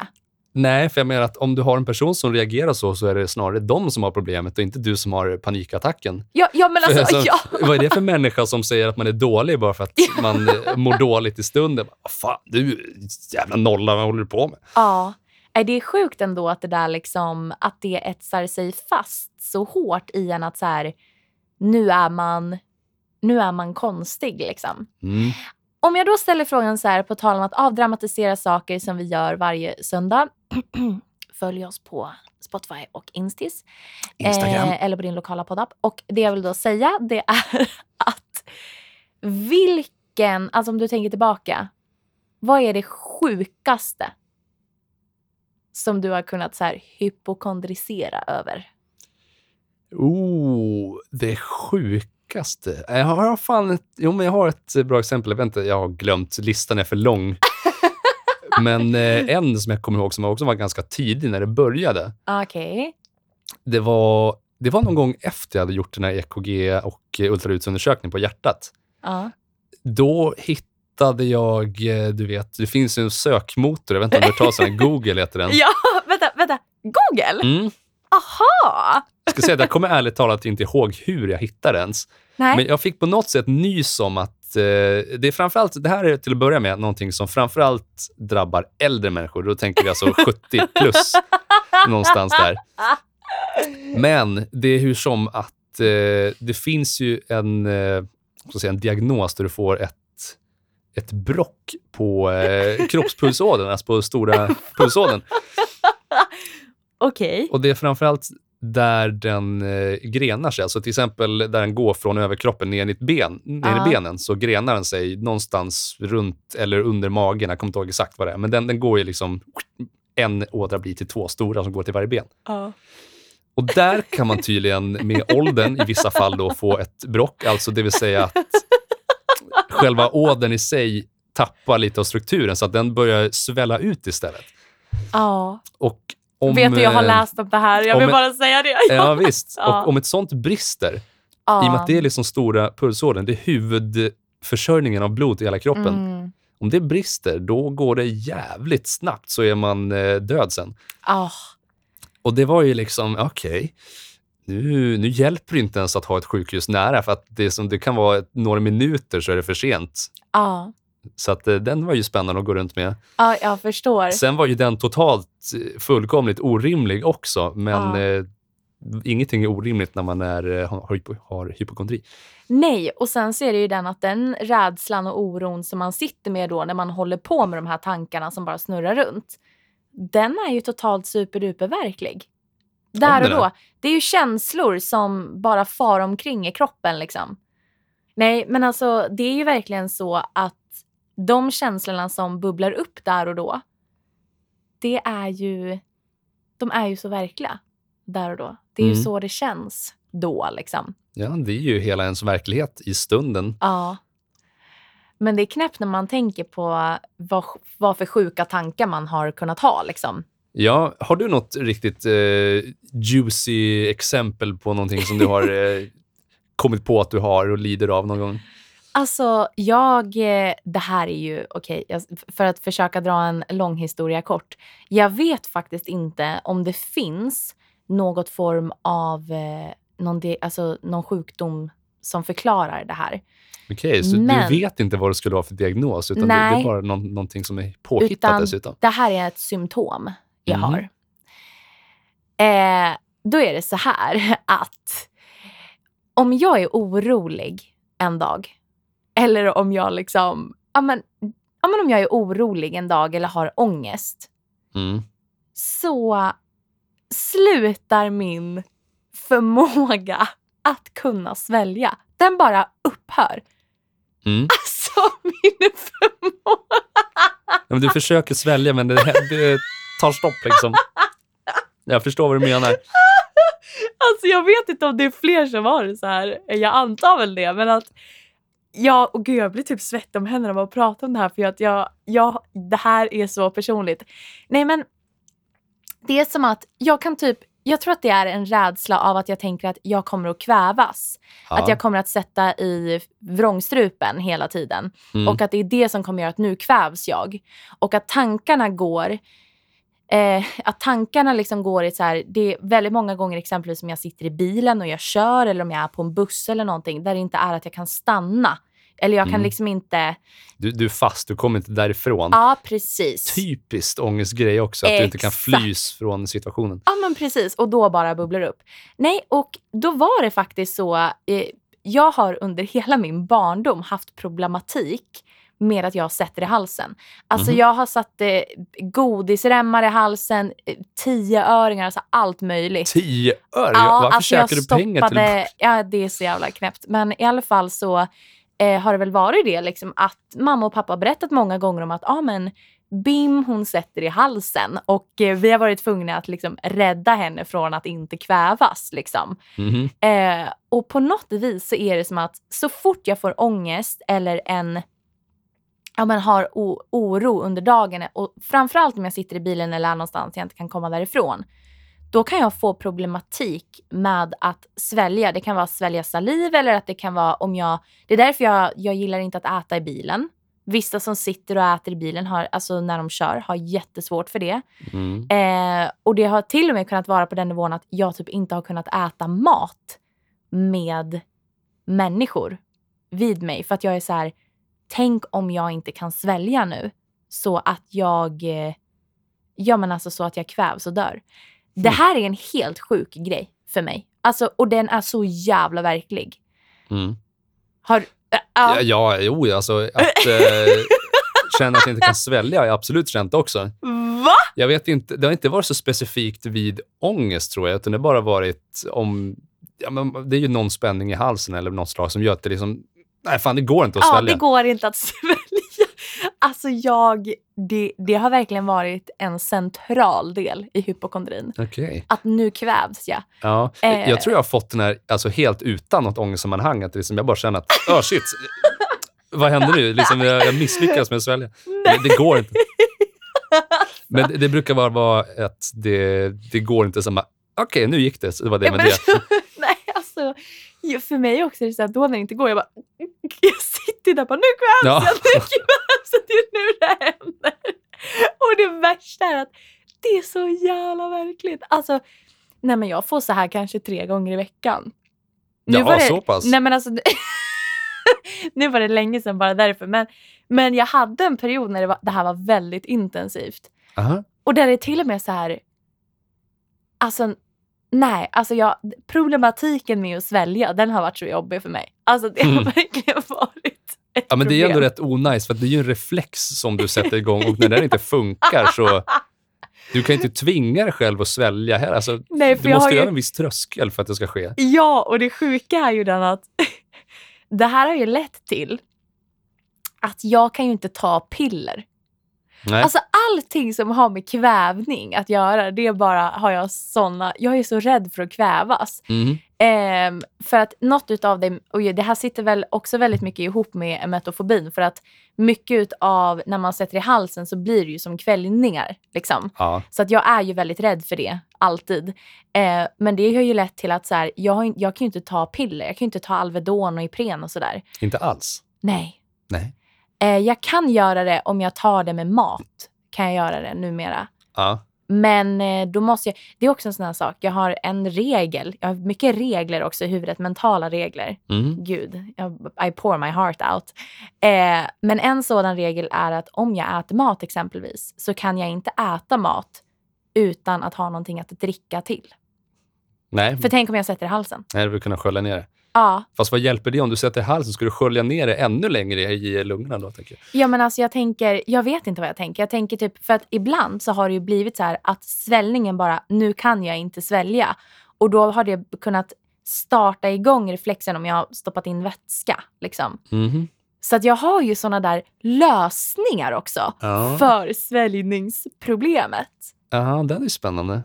Nej, för jag menar att om du har en person som reagerar så, så är det snarare de som har problemet och inte du som har panikattacken. Ja, ja men alltså, För ja. <laughs> Vad är det för människa som säger att man är dålig bara för att man eh, mår dåligt i stunden? Vad fan, du jävla nolla, vad håller du på med? ja. Det är sjukt ändå att det där liksom, att det etsar sig fast så hårt i en att så här, nu är man, nu är man konstig liksom. Mm. Om jag då ställer frågan så här, på tal om att avdramatisera saker som vi gör varje söndag. <clears throat> Följ oss på Spotify och Instis. Instagram. Eh, eller på din lokala poddapp. Och det jag vill då säga det är <laughs> att vilken, alltså om du tänker tillbaka. Vad är det sjukaste som du har kunnat så här hypokondrisera över? Oh, det sjukaste. Jag har fan ett, jo, men jag har ett bra exempel. Jag, vet inte, jag har glömt, listan är för lång. <laughs> men eh, en som jag kommer ihåg som också var ganska tidig när det började. Okej. Det var, det var någon gång efter jag hade gjort den här EKG och eh, ultraljudsundersökningen på hjärtat. Ja. Då hittade jag, eh, du vet, det finns en sökmotor, jag vet inte om du har hört talas <laughs> Google heter den. ja, vänta, vänta. Google? Mm. Aha! Jag ska säga att jag kommer ärligt talat inte ihåg hur jag hittade ens. Nej. Men jag fick på något sätt nys om att eh, det är framförallt, det här är till att börja med någonting som framförallt drabbar äldre människor. Då tänker vi alltså <laughs> 70 plus, någonstans där. Men det är hur som att eh, det finns ju en, eh, så säga, en diagnos där du får ett, ett brock på eh, kroppspulsådern, alltså på stora pulsådern. <laughs> Okej. Och det är framförallt där den eh, grenar sig. Alltså till exempel där den går från överkroppen ner i, ett ben, ner Ja. i benen så grenar den sig någonstans runt eller under magen. Jag kommer inte ihåg exakt vad det är. Men den, den går ju liksom en ådra blir till två stora som går till varje ben. Ja. Och där kan man tydligen med åldern i vissa fall då få ett brock. Alltså det vill säga att själva ådern i sig tappar lite av strukturen så att den börjar svälla ut istället. Ja. Och om, Vet du, jag har eh, läst om det här. Jag vill en- bara säga det. Ja, visst. Ja. Och om ett sånt brister, Ja. i och med att det är liksom stora pulsådern, det är huvudförsörjningen av blod i hela kroppen. Mm. Om det brister, då går det jävligt snabbt så är man eh, död sen. Ah. Och det var ju liksom, okej, nu, nu hjälper det inte ens att ha ett sjukhus nära för att det, som, det kan vara några minuter så är det för sent. Ja. Så att, eh, den var ju spännande att gå runt med. Ja, jag förstår. Sen var ju den totalt eh, fullkomligt orimlig också, men Ja. eh, ingenting är orimligt när man är, eh, har, hypo, har hypokondri. Nej, och sen så är det ju den att den rädslan och oron som man sitter med då när man håller på med de här tankarna som bara snurrar runt. Den är ju totalt superduper verklig. Där och då. Det är ju känslor som bara far omkring i kroppen liksom. Nej, men alltså det är ju verkligen så att de känslorna som bubblar upp där och då. Det är ju, de är ju så verkliga där och då. Det är ju Mm. så det känns då liksom. Ja, det är ju hela ens verklighet i stunden. Ja. Men det är knäppt när man tänker på vad, vad för sjuka tankar man har kunnat ha. Liksom. Ja, har du något riktigt eh, juicy exempel på någonting som du har <laughs> eh, kommit på att du har och lider av någon gång? Alltså, jag... eh, Det här är ju... Okej, jag- för att försöka dra en lång historia kort. Jag vet faktiskt inte om det finns något form av eh, någon, de, alltså, någon sjukdom som förklarar det här. Okej, så Men- du vet inte vad det skulle vara för diagnos, utan det, det är Nej. bara någon, någonting som är påhittat Utan dessutom? Det här är ett symptom jag Mhm. har. Eh, då är det så här <laughs> att om jag är orolig en dag eller om jag liksom, ja men, ja men om jag är orolig en dag eller har ångest Mm. så slutar min förmåga att kunna svälja. Den bara upphör. Mm. Alltså min förmåga. Ja, men du försöker svälja, men det, det tar stopp liksom. Jag förstår vad du menar. Alltså jag vet inte om det är fler som har det så här. Jag antar väl det. Men att jag, och gud, jag blir typ svettig om händerna av att prata om det här. För att jag, jag, det här är så personligt. Nej men det är som att jag kan typ, jag tror att det är en rädsla av att jag tänker att jag kommer att kvävas. Ja. Att jag kommer att sätta i vrångstrupen hela tiden. Mm. Och att det är det som kommer göra att nu kvävs jag. Och att tankarna går Eh, att tankarna liksom går i så här, det är väldigt många gånger exempelvis om jag sitter i bilen och jag kör eller om jag är på en buss eller någonting där det inte är att jag kan stanna. Eller jag kan Mm. liksom inte, Du, du är fast, du kommer inte därifrån. ja precis. Typiskt ångestgrej också, att du inte kan Exakt. flys från situationen. Ja men precis, och då bara bubblar upp. Nej, och då var det faktiskt så, eh, jag har under hela min barndom haft problematik med att jag sätter i halsen. Alltså Mhm. jag har satt eh, godisremmar i halsen, eh, tioöringar, alltså allt möjligt. Tio öre? Ja, Varför alltså käkar du pengar till... stoppade- Ja, det är så jävla knäppt. Men i alla fall så eh, har det väl varit det liksom att mamma och pappa har berättat många gånger om att ah, men Bim hon sätter i halsen och eh, vi har varit tvungna att liksom rädda henne från att inte kvävas. Liksom. Mhm. Eh, och på något vis så är det som att så fort jag får ångest eller en ja, men har oro under dagen och framförallt om jag sitter i bilen eller är någonstans jag inte kan komma därifrån. Då kan jag få problematik med att svälja. Det kan vara att svälja saliv eller att det kan vara om jag... Det är därför jag, jag gillar inte att äta i bilen. Vissa som sitter och äter i bilen, har, alltså när de kör, har jättesvårt för det. Mm. Eh, och det har till och med kunnat vara på den nivån att jag typ inte har kunnat äta mat med människor vid mig. För att jag är så här, tänk om jag inte kan svälja nu. Så att jag, eh, ja men alltså så att jag kvävs och dör. Det här är en helt sjuk grej för mig. Alltså, och den är så jävla verklig. Mm. Har, äh, Ja, ja. ja, jo, alltså att eh, <laughs> känna att jag inte kan svälja har jag absolut känt också. Va? Jag vet inte, det har inte varit så specifikt vid ångest tror jag, utan det har bara varit om, ja, men det är ju någon spänning i halsen eller något slag som gör att det liksom, nej fan det går inte att Ja, svälja. det går inte att <laughs> svälja. Alltså jag, det, det har verkligen varit en central del i hypokondrin. Okej. Att nu kvävs jag. Ja, Eh. jag tror jag har fått den här alltså, helt utan något ångestsammanhang. Att liksom, jag bara känner att, oh shit, <laughs> vad händer nu? Liksom, jag, jag misslyckas med att svälja. Det, det går inte. <laughs> Men det, det brukar bara vara att det, det går inte. bara, Okej, nu gick det. Så det var det Ja, med men- det. Ju- För mig också är det så att då när det inte går, jag bara... <laughs> Jag sitter där och bara, nu kvävs Ja. jag, nu kvävs jag. Det är nu det händer. Och det värsta är att det är så jävla verkligt. Alltså, nej men jag får så här kanske tre gånger i veckan. Nu var det, så pass? Nej men alltså, <laughs> nu var det länge sedan bara därför. Men, men jag hade en period när det, var, det här var väldigt intensivt. Aha. Och där är det till och med så här... Alltså, nej. Alltså jag, problematiken med att svälja, den har varit så jobbig för mig. Alltså det har Mm. verkligen varit ett Ja, men det är problem. ändå rätt onajs, för det är ju en reflex som du sätter igång och när den inte funkar så... <laughs> Du kan inte tvinga dig själv att svälja här. Alltså, Nej, för du måste ju en viss tröskel för att det ska ske. Ja, och det sjuka är ju den att <laughs> det här har ju lett till att jag kan ju inte ta piller. Nej. Alltså allting som har med kvävning att göra, det är bara har jag såna... Jag är så rädd för att kvävas. Mhm. Ehm, för att något utav det, och det här sitter väl också väldigt mycket ihop med emetofobin, för att mycket utav när man sätter i halsen så blir det ju som kvällningar. Liksom. Ja. Så att jag är ju väldigt rädd för det, alltid. Eh, men det har ju lett till att så här, jag, har, jag kan ju inte ta piller, jag kan ju inte ta Alvedon och Ipren och sådär. Inte alls. Nej. Nej. Eh, jag kan göra det om jag tar det med mat, kan jag göra det numera. Ja. Men eh, då måste jag, det är också en sån här sak, jag har en regel, jag har mycket regler också i huvudet, mentala regler. Mhm. Gud, jag, I pour my heart out. Eh, men en sådan regel är att om jag äter mat exempelvis så kan jag inte äta mat utan att ha någonting att dricka till. Nej, För tänk om jag sätter i halsen. Nej, du vill kunna skölja ner det. Ja, Fast vad hjälper det om du sätter i halsen? Ska du skölja ner det ännu längre i lungorna då? Tänker jag. ja men alltså jag tänker, jag vet inte vad jag tänker. Jag tänker typ, för att ibland så har det ju blivit så här att svällningen bara, nu kan jag inte svälja. Och då har det kunnat starta igång reflexen om jag har stoppat in vätska. Liksom. Mhm. Så att jag har ju såna där lösningar också Ja. för sväljningsproblemet. Ja, den är spännande.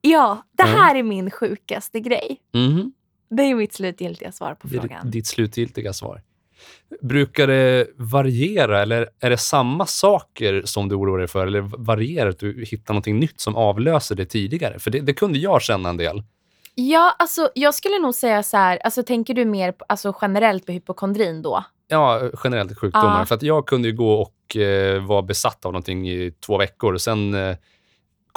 Ja, det här är min sjukaste grej. Mhm. Det är mitt slutgiltiga svar på Det är frågan. ditt slutgiltiga svar. Brukar det variera eller är det samma saker som du oroar dig för eller varierar att du hittar någonting nytt som avlöser det tidigare? För det, det kunde jag känna en del. Ja, alltså jag skulle nog säga så här, alltså tänker du mer på, alltså, generellt på hypokondrin då? Ja, generellt sjukdomar. Ja. För att jag kunde ju gå och eh, vara besatt av någonting i två veckor och sen eh,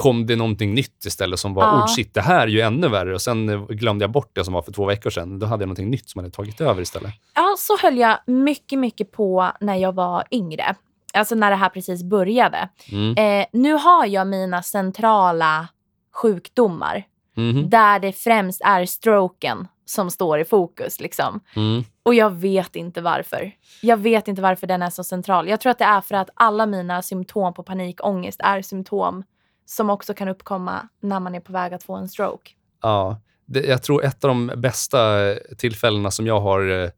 kom det någonting nytt istället som var, Ja. oh shit, det här är ju ännu värre. Och sen eh, glömde jag bort det som var för två veckor sedan. Då hade jag någonting nytt som hade tagit över istället. Ja, så höll jag mycket, mycket på när jag var yngre. Alltså när det här precis började. Mm. Eh, nu har jag mina centrala sjukdomar Mhm. där det främst är stroken som står i fokus. Liksom. Mm. Och jag vet inte varför. Jag vet inte varför den är så central. Jag tror att det är för att alla mina symptom på panikångest är symptom som också kan uppkomma när man är på väg att få en stroke. Ja, det, jag tror ett av de bästa eh, tillfällena som jag har eh,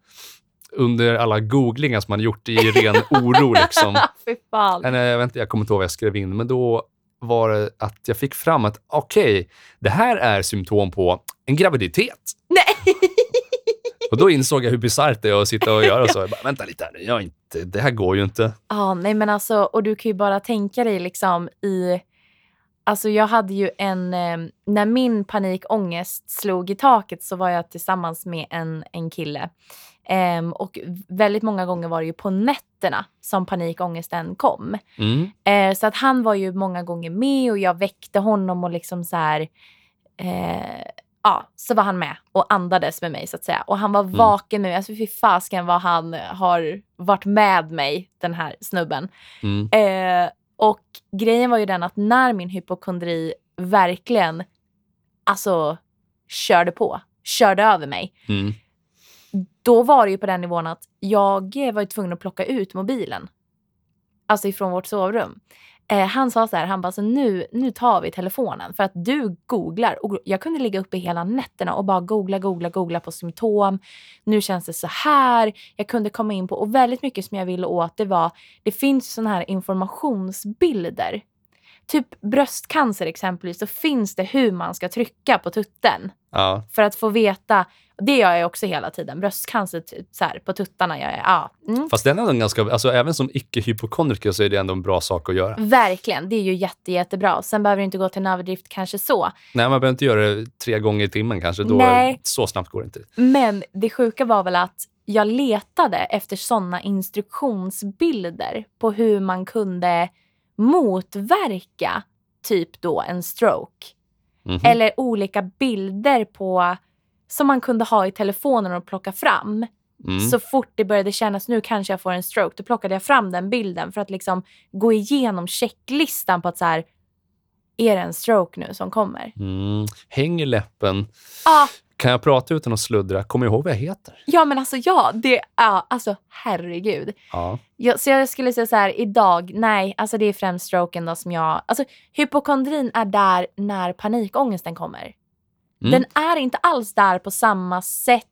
under alla googlingar som man gjort i ren <laughs> oro. Liksom. <laughs> Fy fan. Jag, vet inte, jag kommer inte ihåg vad jag skrev in, men då var det att jag fick fram att okej, det här är symptom på en graviditet. Nej! <laughs> Och då insåg jag hur bisarrt det är att sitta och göra så. Jag bara, Vänta lite här, nu, jag inte, det här går ju inte. Ja, nej men alltså, och du kan ju bara tänka dig liksom i... Alltså jag hade ju en... Eh, när min panikångest slog i taket så var jag tillsammans med en, en kille. Ehm, och väldigt många gånger var det ju på nätterna som panikångesten kom. Mm. Eh, så att han var ju många gånger med och jag väckte honom och liksom så här... Eh, ja, så var han med och andades med mig så att säga. Och han var vaken med mig. Alltså fy fasken vad han har varit med mig, den här snubben. Mm. Eh, och grejen var ju den att när min hypokondri verkligen alltså körde på, körde över mig. Mm. Då var det ju på den nivån att jag var tvungen att plocka ut mobilen. Alltså ifrån vårt sovrum. Eh, han sa så här, han bara, så nu, nu tar vi telefonen för att du googlar. Och jag kunde ligga uppe hela nätterna och bara googla, googla, googla på symptom. Nu känns det så här. Jag kunde komma in på, och väldigt mycket som jag ville åt det var, det finns sådana här informationsbilder. Typ bröstcancer exempelvis, så finns det hur man ska trycka på tutten Ja. för att få veta. Det gör jag också hela tiden. Bröstcancer typ så här, på tuttarna. Jag är, ja. Mm. Fast den är ganska, alltså även som icke-hypokondriker så är det ändå en bra sak att göra. Verkligen, det är ju jätte, jättebra. Sen behöver det inte gå till en överdrift kanske så. Nej, man behöver inte göra det tre gånger i timmen kanske. Då, Nej. Så snabbt går det inte. Men det sjuka var väl att jag letade efter sådana instruktionsbilder på hur man kunde motverka typ då en stroke. Mhm. Eller olika bilder på som man kunde ha i telefonen och plocka fram. Mm. Så fort det började kännas nu kanske jag får en stroke, då plockade jag fram den bilden för att liksom gå igenom checklistan på att så här, är det en stroke nu som kommer? Mm. Hänger läppen. Ah, Kan jag prata utan att sluddra? Kommer jag ihåg vad jag heter? ja, men alltså ja, det, ja, alltså herregud. Ja. Så jag skulle säga så här, idag, nej, alltså det är främst stroken då som jag, alltså hypokondrin är där när panikångesten kommer. Mm. Den är inte alls där på samma sätt,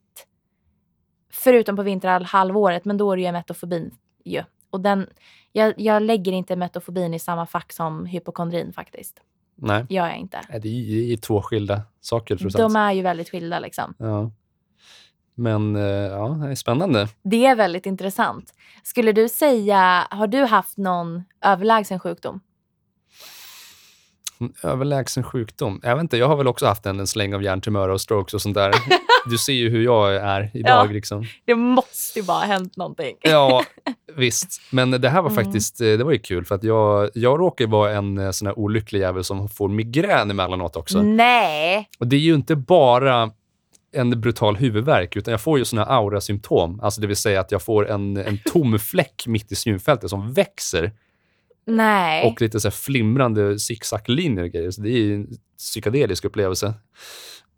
förutom på vinterhalvåret, men då är det ju metofobin ju. Och den, jag, jag lägger inte metofobin i samma fack som hypokondrin faktiskt. Nej, Gör jag inte. Det är ju två skilda saker trots. De är ju väldigt skilda liksom. Ja. Men eh, ja, det är spännande. Det är väldigt intressant. Skulle du säga, har du haft någon överlägsen sjukdom? En Överlägsen sjukdom. Jag vet inte, jag har väl också haft en, en släng av hjärntumörer och strokes och sånt där. Du ser ju hur jag är <laughs> idag. Ja. Liksom. Det måste ju bara ha hänt någonting. <laughs> Ja, visst. Men det här var Mm. faktiskt eh, det var ju kul för att jag, jag råkar vara en eh, sån här olycklig jävel som får migrän emellanåt också. Nej! Och det är ju inte bara en brutal huvudvärk, utan jag får ju såna aurasymptom. Alltså det vill säga att jag får en, en tom fläck mitt i synfältet som växer Nej. och lite så flimrande zigzaglinjer och grejer. Så det är en psykedelisk upplevelse.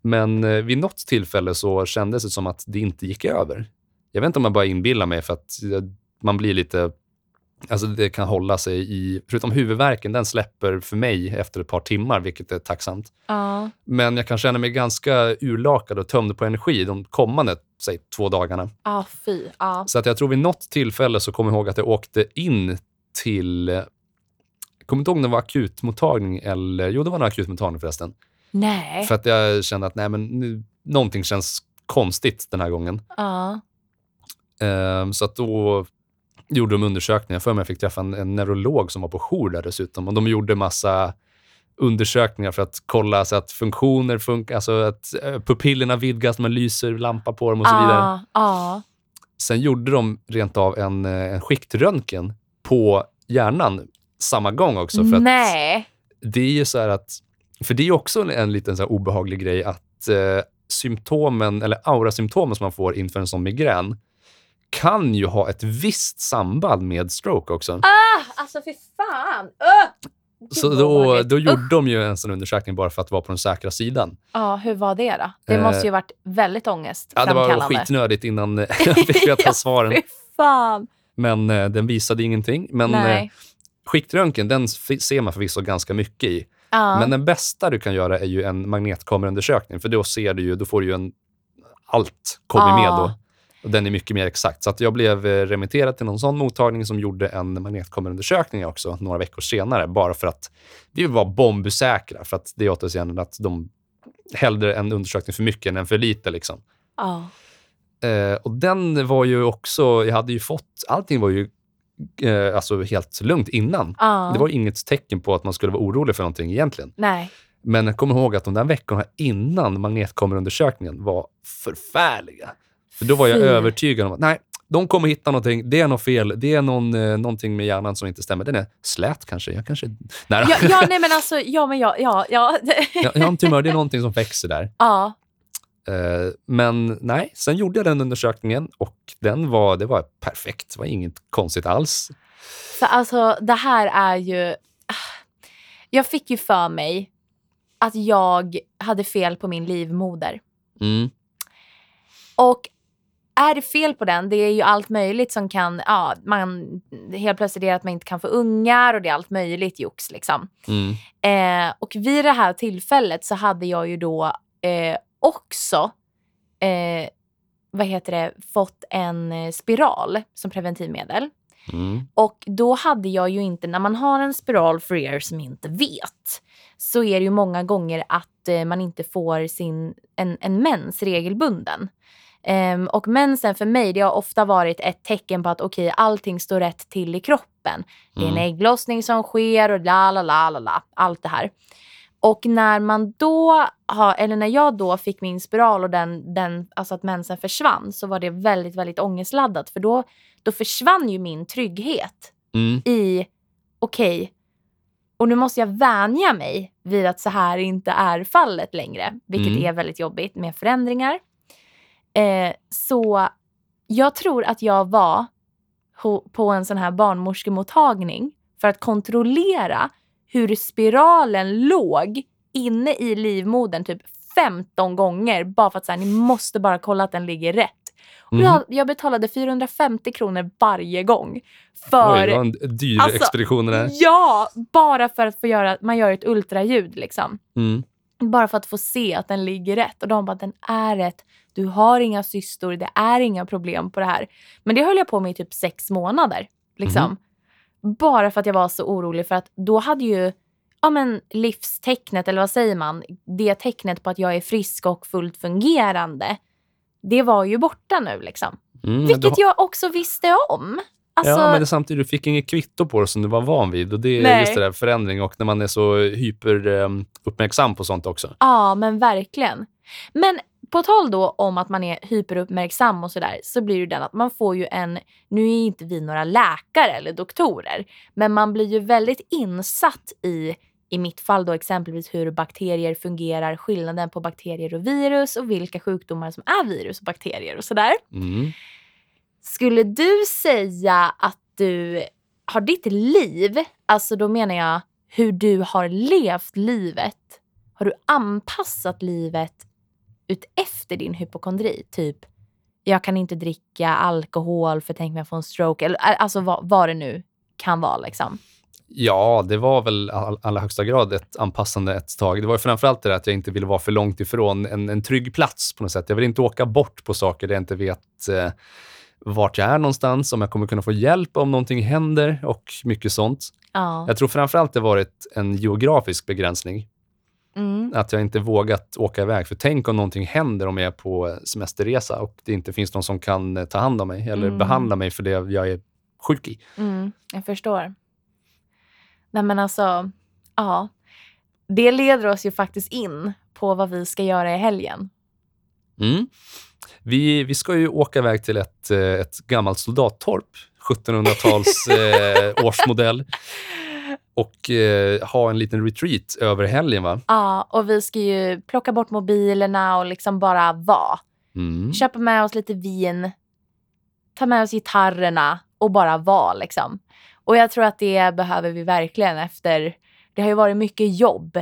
Men eh, vid något tillfälle så kändes det som att det inte gick över. Jag vet inte om jag bara inbillar mig för att man blir lite... Alltså det kan hålla sig i... Förutom huvudvärken, den släpper för mig efter ett par timmar, vilket är tacksamt. Ja. Men jag kan känna mig ganska urlakad och tömd på energi de kommande, säg två dagarna. Ja, fy. Ja. Så att jag tror vid något tillfälle så kommer jag ihåg att jag åkte in till... Jag kommer inte ihåg om det var akutmottagning eller... Jo, det var en akutmottagning förresten. Nej. För att jag kände att nej, men nu, någonting känns konstigt den här gången. Ja. Ehm, så att då gjorde de undersökningar. För mig jag fick träffa en, en neurolog som var på jour där dessutom. Och de gjorde massa undersökningar för att kolla så att funktioner funkar, alltså att eh, pupillerna vidgas, man lyser lampa på dem och så vidare. Ja. Ja. Sen gjorde de rent av en, eh, en skiktröntgen på hjärnan samma gång också. För Nej. det är ju så att, för det är också en, en liten så obehaglig grej att eh, symptomen, eller aurasymptomen som man får inför en sån migrän, kan ju ha ett visst samband med stroke också. Ah, alltså fy fan. Uh! Så då, då gjorde de ju en sån undersökning bara för att vara på den säkra sidan. Ja, hur var det då? Det Eh, måste ju varit väldigt Ja, det var ångestframkallande. skitnödigt innan eh, <laughs> <laughs> jag fick veta Ja, svaren. Fy fan. Men eh, den visade ingenting. Men eh, Nej. Skiktröntgen, den ser man förvisso ganska mycket i. Ja. Men den bästa du kan göra är ju en magnetkameraundersökning, för då ser du ju, då får du ju en... Allt kommer Ja. med då. Och den är mycket mer exakt. Så jag blev eh, remitterad till någon sån mottagning som gjorde en magnetkameraundersökning också några veckor senare, bara för att vi var bombsäkra. För att det är återigen att de hellre en undersökning för mycket än en för lite. Liksom. Ja. Eh, och den var ju också, jag hade ju fått, allting var ju eh, alltså helt lugnt innan. Ja. Det var inget tecken på att man skulle vara orolig för någonting egentligen. Nej. Men kommer ihåg att de där veckorna innan magnetkameraundersökningen var förfärliga. För då var jag Fy. övertygad om att nej, de kommer hitta någonting. Det är något fel. Det är någon, eh, någonting med hjärnan som inte stämmer. Den är slät kanske. Jag kanske... Nej, Ja, ja, nej men alltså, ja men ja, ja, ja. jag, jag har en tumör. Det är någonting som växer där. ja. Eh, men nej, sen gjorde jag den undersökningen och den var, det var perfekt. Det var inget konstigt alls. För alltså det här är ju... Jag fick ju för mig att jag hade fel på min livmoder. Mm. Och är det fel på den, det är ju allt möjligt som kan, ja, man, helt plötsligt är det att man inte kan få ungar och det är allt möjligt jox liksom. Mm. Eh, och vid det här tillfället så hade jag ju då eh, också, eh, vad heter det, fått en eh, spiral som preventivmedel. Mm. Och då hade jag ju inte, när man har en spiral för er som inte vet, så är det ju många gånger att eh, man inte får sin, en, en mens regelbunden. Ehm, och mensen för mig, det har ofta varit ett tecken på att okej, okay, allting står rätt till i kroppen. Det är en Mm. ägglossning som sker och la la la la la, allt det här. Och när man då har, eller när jag då fick min spiral och den, den, alltså att mensen försvann så var det väldigt, väldigt ångestladdat. För då, då försvann ju min trygghet Mm. i, okej, och nu måste jag vänja mig vid att så här inte är fallet längre. Vilket Mm. är väldigt jobbigt med förändringar. Eh, så jag tror att jag var på en sån här barnmorskemottagning för att kontrollera hur spiralen låg inne i livmodern typ 15 gånger bara för att säga ni måste bara kolla att den ligger rätt. Mm. jag, jag betalade 450 kronor varje gång. För, Oj, det var en dyr Alltså, expedition det. Ja, bara för att få göra, man gör ett ultraljud liksom. Mm. Bara för att få se att den ligger rätt. Och de bara, den är rätt. Du har inga cystor, det är inga problem på det här. Men det höll jag på med i typ sex månader. Liksom. Bara för att jag var så orolig för att då hade ju ja, men livstecknet, eller vad säger man, det tecknet på att jag är frisk och fullt fungerande, det var ju borta nu liksom. Mm, du Vilket har- jag också visste om. Alltså, Ja, men det, samtidigt, du fick inget kvitto på det som du var van vid. Och det är Nej. just det där förändring och när man är så hyper um, uppmärksam på sånt också. Ja, men verkligen. Men på tal då om att man är hyperuppmärksam och sådär, så blir det den att man får ju en, nu är inte vi några läkare eller doktorer, men man blir ju väldigt insatt i, i mitt fall då exempelvis hur bakterier fungerar, skillnaden på bakterier och virus och vilka sjukdomar som är virus och bakterier och sådär. Mm. Skulle du säga att du har ditt liv, alltså då menar jag hur du har levt livet, har du anpassat livet ut efter din hypokondri? Typ, jag kan inte dricka alkohol för tänk mig jag får en stroke, eller alltså vad, vad det nu kan vara liksom. Ja, det var väl all, allra högsta grad ett anpassande ett tag. Det var framförallt det där att jag inte ville vara för långt ifrån en, en trygg plats på något sätt. Jag vill inte åka bort på saker där jag inte vet eh, vart jag är någonstans, om jag kommer kunna få hjälp om någonting händer och mycket sånt. Ja. Jag tror framförallt det varit en geografisk begränsning. Mm. Att jag inte vågat åka iväg. För tänk om någonting händer om jag är på semesterresa och det inte finns någon som kan eh, ta hand om mig eller Mm. behandla mig för det jag är sjuk i. Mm, jag förstår. Nej men alltså, ja. Det leder oss ju faktiskt in på vad vi ska göra i helgen. Mm. Vi, vi ska ju åka iväg till ett, eh, ett gammalt soldattorp, <laughs> 1700-tals eh, årsmodell och eh, ha en liten retreat över helgen. va? Ja, och vi ska ju plocka bort mobilerna och liksom bara vara. Mm. Köpa med oss lite vin, ta med oss gitarrerna och bara vara liksom. Och jag tror att det behöver vi verkligen efter, det har ju varit mycket jobb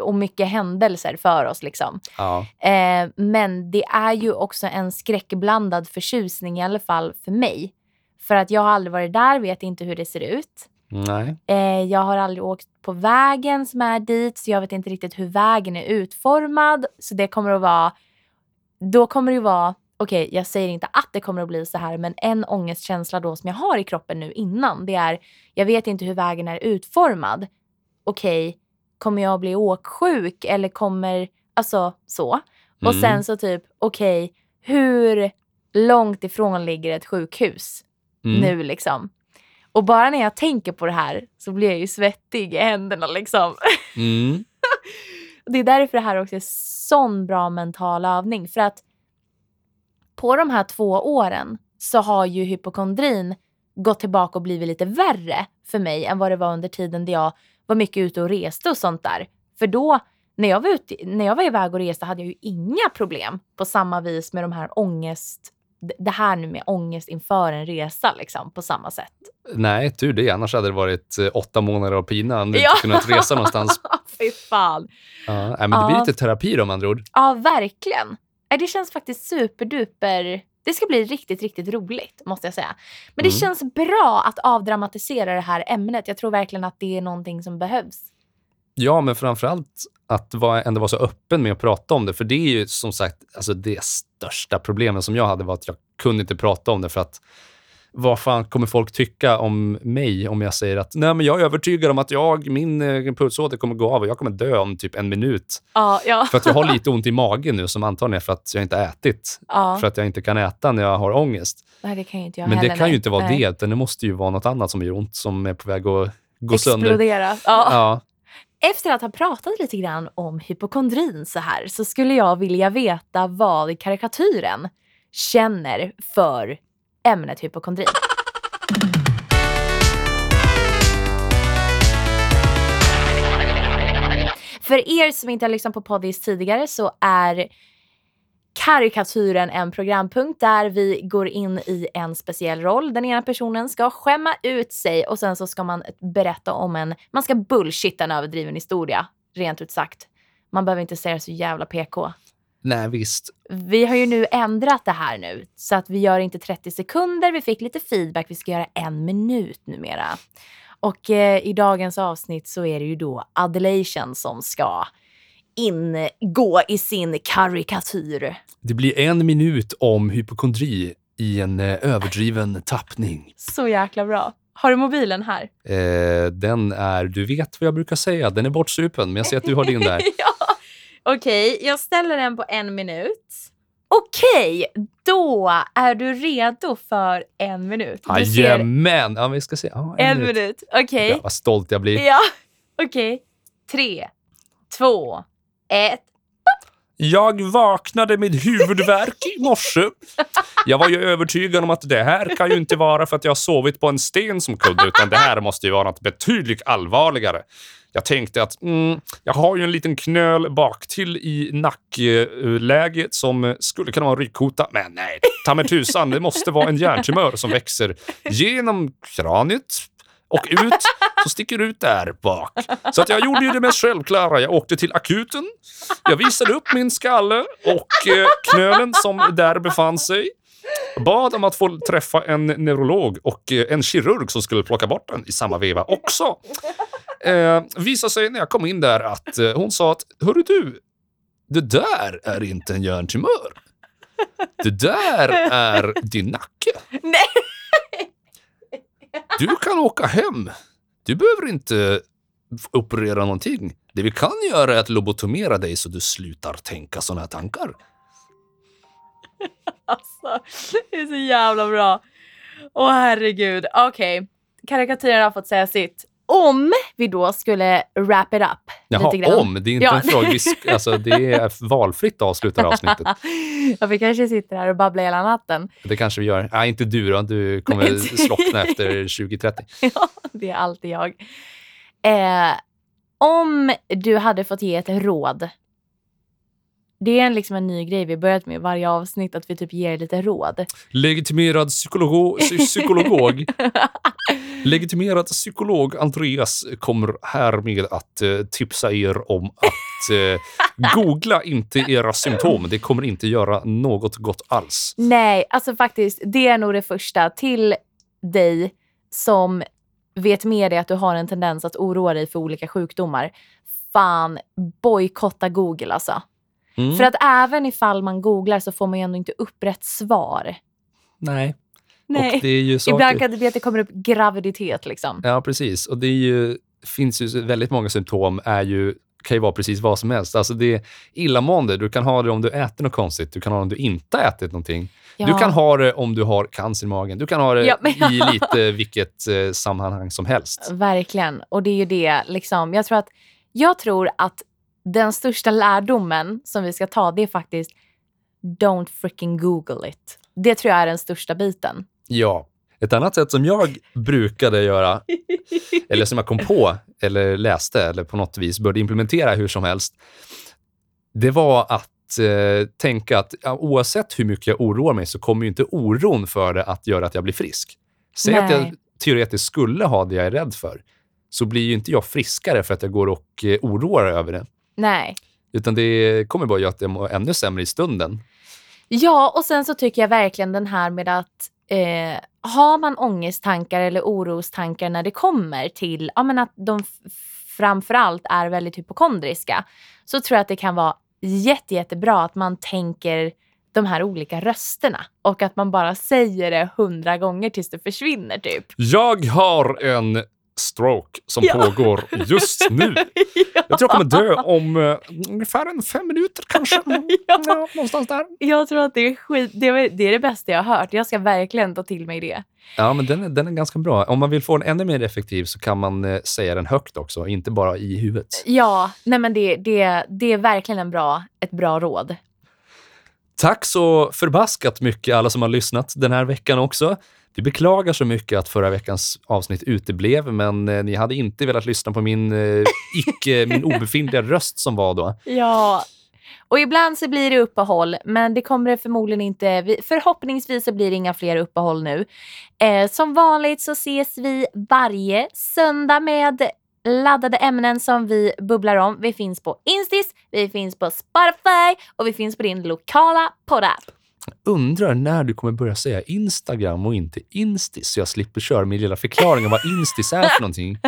och mycket händelser för oss liksom. Ja. Eh, men det är ju också en skräckblandad förtjusning i alla fall för mig. För att jag har aldrig varit där, vet inte hur det ser ut. Nej. Eh, jag har aldrig åkt på vägen som är dit, så jag vet inte riktigt hur vägen är utformad. Så det kommer att vara... Då kommer det ju vara... Okej, jag säger inte att det kommer att bli så här, men en ångestkänsla då som jag har i kroppen nu innan, det är jag vet inte hur vägen är utformad. Okej, kommer jag bli åksjuk eller kommer... Alltså så. Och Mm. sen så typ, okej, hur långt ifrån ligger ett sjukhus? Mm. nu liksom. Och bara när jag tänker på det här så blir jag ju svettig i händerna liksom. <laughs> Mm. Det är därför det här också är sån bra mental övning. För att på de här två åren så har ju hypokondrin gått tillbaka och blivit lite värre för mig än vad det var under tiden där jag var mycket ute och reste och sånt där. För då, när jag var, ute, när jag var iväg och reste hade jag ju inga problem på samma vis med de här ångest, det här nu med ångest inför en resa liksom på samma sätt. Nej, tur det. Annars hade det varit eh, åtta månader av pina om du Ja. inte kunnat resa någonstans <laughs> Fy fan. Ja, nej, men det blir Ja. lite terapi då med andra ord. Ja, verkligen. Det känns faktiskt superduper... Det ska bli riktigt, riktigt roligt, måste jag säga. Men det Mm. känns bra att avdramatisera det här ämnet. Jag tror verkligen att det är någonting som behövs. Ja, men framförallt att vara, ändå vara så öppen med att prata om det. För det är ju som sagt, alltså det största problemet som jag hade var att jag kunde inte prata om det för att vad fan kommer folk tycka om mig om jag säger att nej, men jag är övertygad om att jag, min eh, pulsåder kommer gå av och jag kommer dö om typ en minut. Ja, ja. För att jag har lite <laughs> ont i magen nu som antagligen är för att jag inte har ätit. ja. För att jag inte kan äta när jag har ångest. Nej, det kan ju inte jag men det heller. kan ju inte vara Nej. det, utan det måste ju vara något annat som gör ont som är på väg att gå sönder. Explodera. Ja. Efter att ha pratat lite grann om hypokondrin så här så skulle jag vilja veta vad karikatyren känner för ämnet hypokondri. För er som inte har lyssnat på poddis tidigare så är karikatyren en programpunkt där vi går in i en speciell roll. Den ena personen ska skämma ut sig och sen så ska man berätta om en, man ska bullshitta en överdriven historia, rent ut sagt. Man behöver inte säga så jävla PK. Nej, visst. Vi har ju nu ändrat det här nu så att vi gör inte 30 sekunder. Vi fick lite feedback. Vi ska göra en minut numera. Och eh, i dagens avsnitt så är det ju då Adelation som ska ingå i sin karikatyr. Det blir en minut om hypokondri i en eh, överdriven tappning. Så jäkla bra. Har du mobilen här? Eh, den är, du vet vad jag brukar säga, den är bortsupen, men jag ser att du har din där. <laughs> ja. Okej, jag ställer den på en minut. Okej, då är du redo för en minut. Ser Jajamän! Ja, vi ska se. Ja, en minut. Okej. Ja, vad stolt jag blir. Ja, okej. Tre, två, ett. Jag vaknade med huvudvärk i morse. Jag var ju övertygad om att det här kan ju inte vara för att jag har sovit på en sten som kudde, utan det här måste ju vara något betydligt allvarligare. Jag tänkte att mm, jag har ju en liten knöl baktill i nackläget som skulle kunna vara en ryggkota. Men nej, ta mig tusan, det måste vara en hjärntumör som växer genom kraniet och ut, så sticker ut där bak. Så att jag gjorde ju det mest självklara. Jag åkte till akuten. Jag visade upp min skalle och eh, knölen som där befann sig. Bad om att få träffa en neurolog och eh, en kirurg som skulle plocka bort den i samma veva också. Eh, visade sig när jag kom in där att eh, hon sa att Hörru du, det där är inte en hjärntumör. Det där är din nacke. Nej! Du kan åka hem. Du behöver inte operera någonting. Det vi kan göra är att lobotomera dig så du slutar tänka såna här tankar. <laughs> Alltså, det är så jävla bra. Åh herregud. Okej, karikatyren har fått säga sitt. Om vi då skulle wrap it up Jaha, lite grann. om. Det är inte Ja. en fråga. Vi <laughs> alltså, det är valfritt avslutar avsnittet. ja, vi kanske sitter här och babblar hela natten. Det kanske vi gör. Nej, inte du då. Du kommer slockna efter 2030. <laughs> Ja, det är alltid jag. Eh, om du hade fått ge ett råd. Det är en, liksom en ny grej vi börjat med varje avsnitt, att vi typ ger lite råd. Legitimerad psykolog, psy- <laughs> psykolog. Legitimerad psykolog Andreas kommer härmed att eh, tipsa er om att eh, googla inte era symptom. Det kommer inte göra något gott alls. Nej, alltså faktiskt, det är nog det första till dig som vet med dig att du har en tendens att oroa dig för olika sjukdomar. Fan, bojkotta Google alltså. Mm. För att även ifall man googlar så får man ju ändå inte upp rätt svar. Nej. Nej. Och det är ju saker... Ibland kan det bli att det kommer upp graviditet liksom. Ja, precis. Och det är ju, finns ju väldigt många symptom är ju kan ju vara precis vad som helst. Alltså det är illamående. Du kan ha det om du äter något konstigt. Du kan ha det om du inte har ätit någonting. Ja. Du kan ha det om du har cancer i magen. Du kan ha det Ja, men- i lite vilket eh, sammanhang som helst. Verkligen. Och det är ju det, liksom. Jag tror att, jag tror att den största lärdomen som vi ska ta, det är faktiskt don't freaking google it. Det tror jag är den största biten. Ja. Ett annat sätt som jag brukade göra, <laughs> eller som jag kom på, eller läste, eller på något vis började implementera hur som helst, det var att eh, tänka att ja, oavsett hur mycket jag oroar mig så kommer ju inte oron för det att göra att jag blir frisk. Säg att jag Nej. teoretiskt skulle ha det jag är rädd för. så blir ju inte jag friskare för att jag går och eh, oroar över det. Nej. Utan det kommer bara göra att jag mår ännu sämre i stunden. Ja, och sen så tycker jag verkligen den här med att eh, har man ångesttankar eller orostankar när det kommer till ja, men att de framförallt är väldigt hypokondriska så tror jag att det kan vara jätte, jättebra att man tänker de här olika rösterna och att man bara säger det hundra gånger tills det försvinner typ. Jag har en stroke som Ja. pågår just nu. <laughs> Jag tror jag kommer dö om uh, ungefär en fem minuter kanske. <laughs> Ja. någonstans där. Jag tror att det är skit, det är, det är det bästa jag har hört. Jag ska verkligen ta till mig det. Ja, men den är, den är ganska bra. Om man vill få den ännu mer effektiv så kan man eh, säga den högt också, inte bara i huvudet. Ja, nej men det, det, det är verkligen en bra, ett bra råd. Tack så förbaskat mycket alla som har lyssnat den här veckan också. Vi beklagar så mycket att förra veckans avsnitt uteblev, men eh, ni hade inte velat lyssna på min, eh, icke, <laughs> min obefintliga röst som var då. Ja. Och ibland så blir det uppehåll, men det kommer det förmodligen inte. Vi- Förhoppningsvis så blir det inga fler uppehåll nu. Eh, som vanligt så ses vi varje söndag med laddade ämnen som vi bubblar om. Vi finns på Instis, vi finns på Spotify och vi finns på din lokala poddapp. Undrar när du kommer börja säga Instagram och inte Instis, så jag slipper köra min lilla förklaring om vad Instis är för någonting.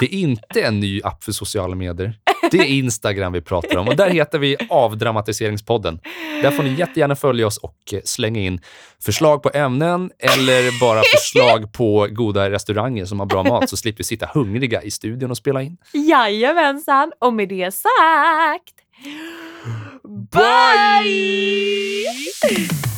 Det är inte en ny app för sociala medier. Det är Instagram vi pratar om och där heter vi Avdramatiseringspodden. Där får ni jättegärna följa oss och eh, slänga in förslag på ämnen eller bara förslag på goda restauranger som har bra mat så slipper vi sitta hungriga i studion och spela in. Jajamensan, och med det sagt... Bye. Bye.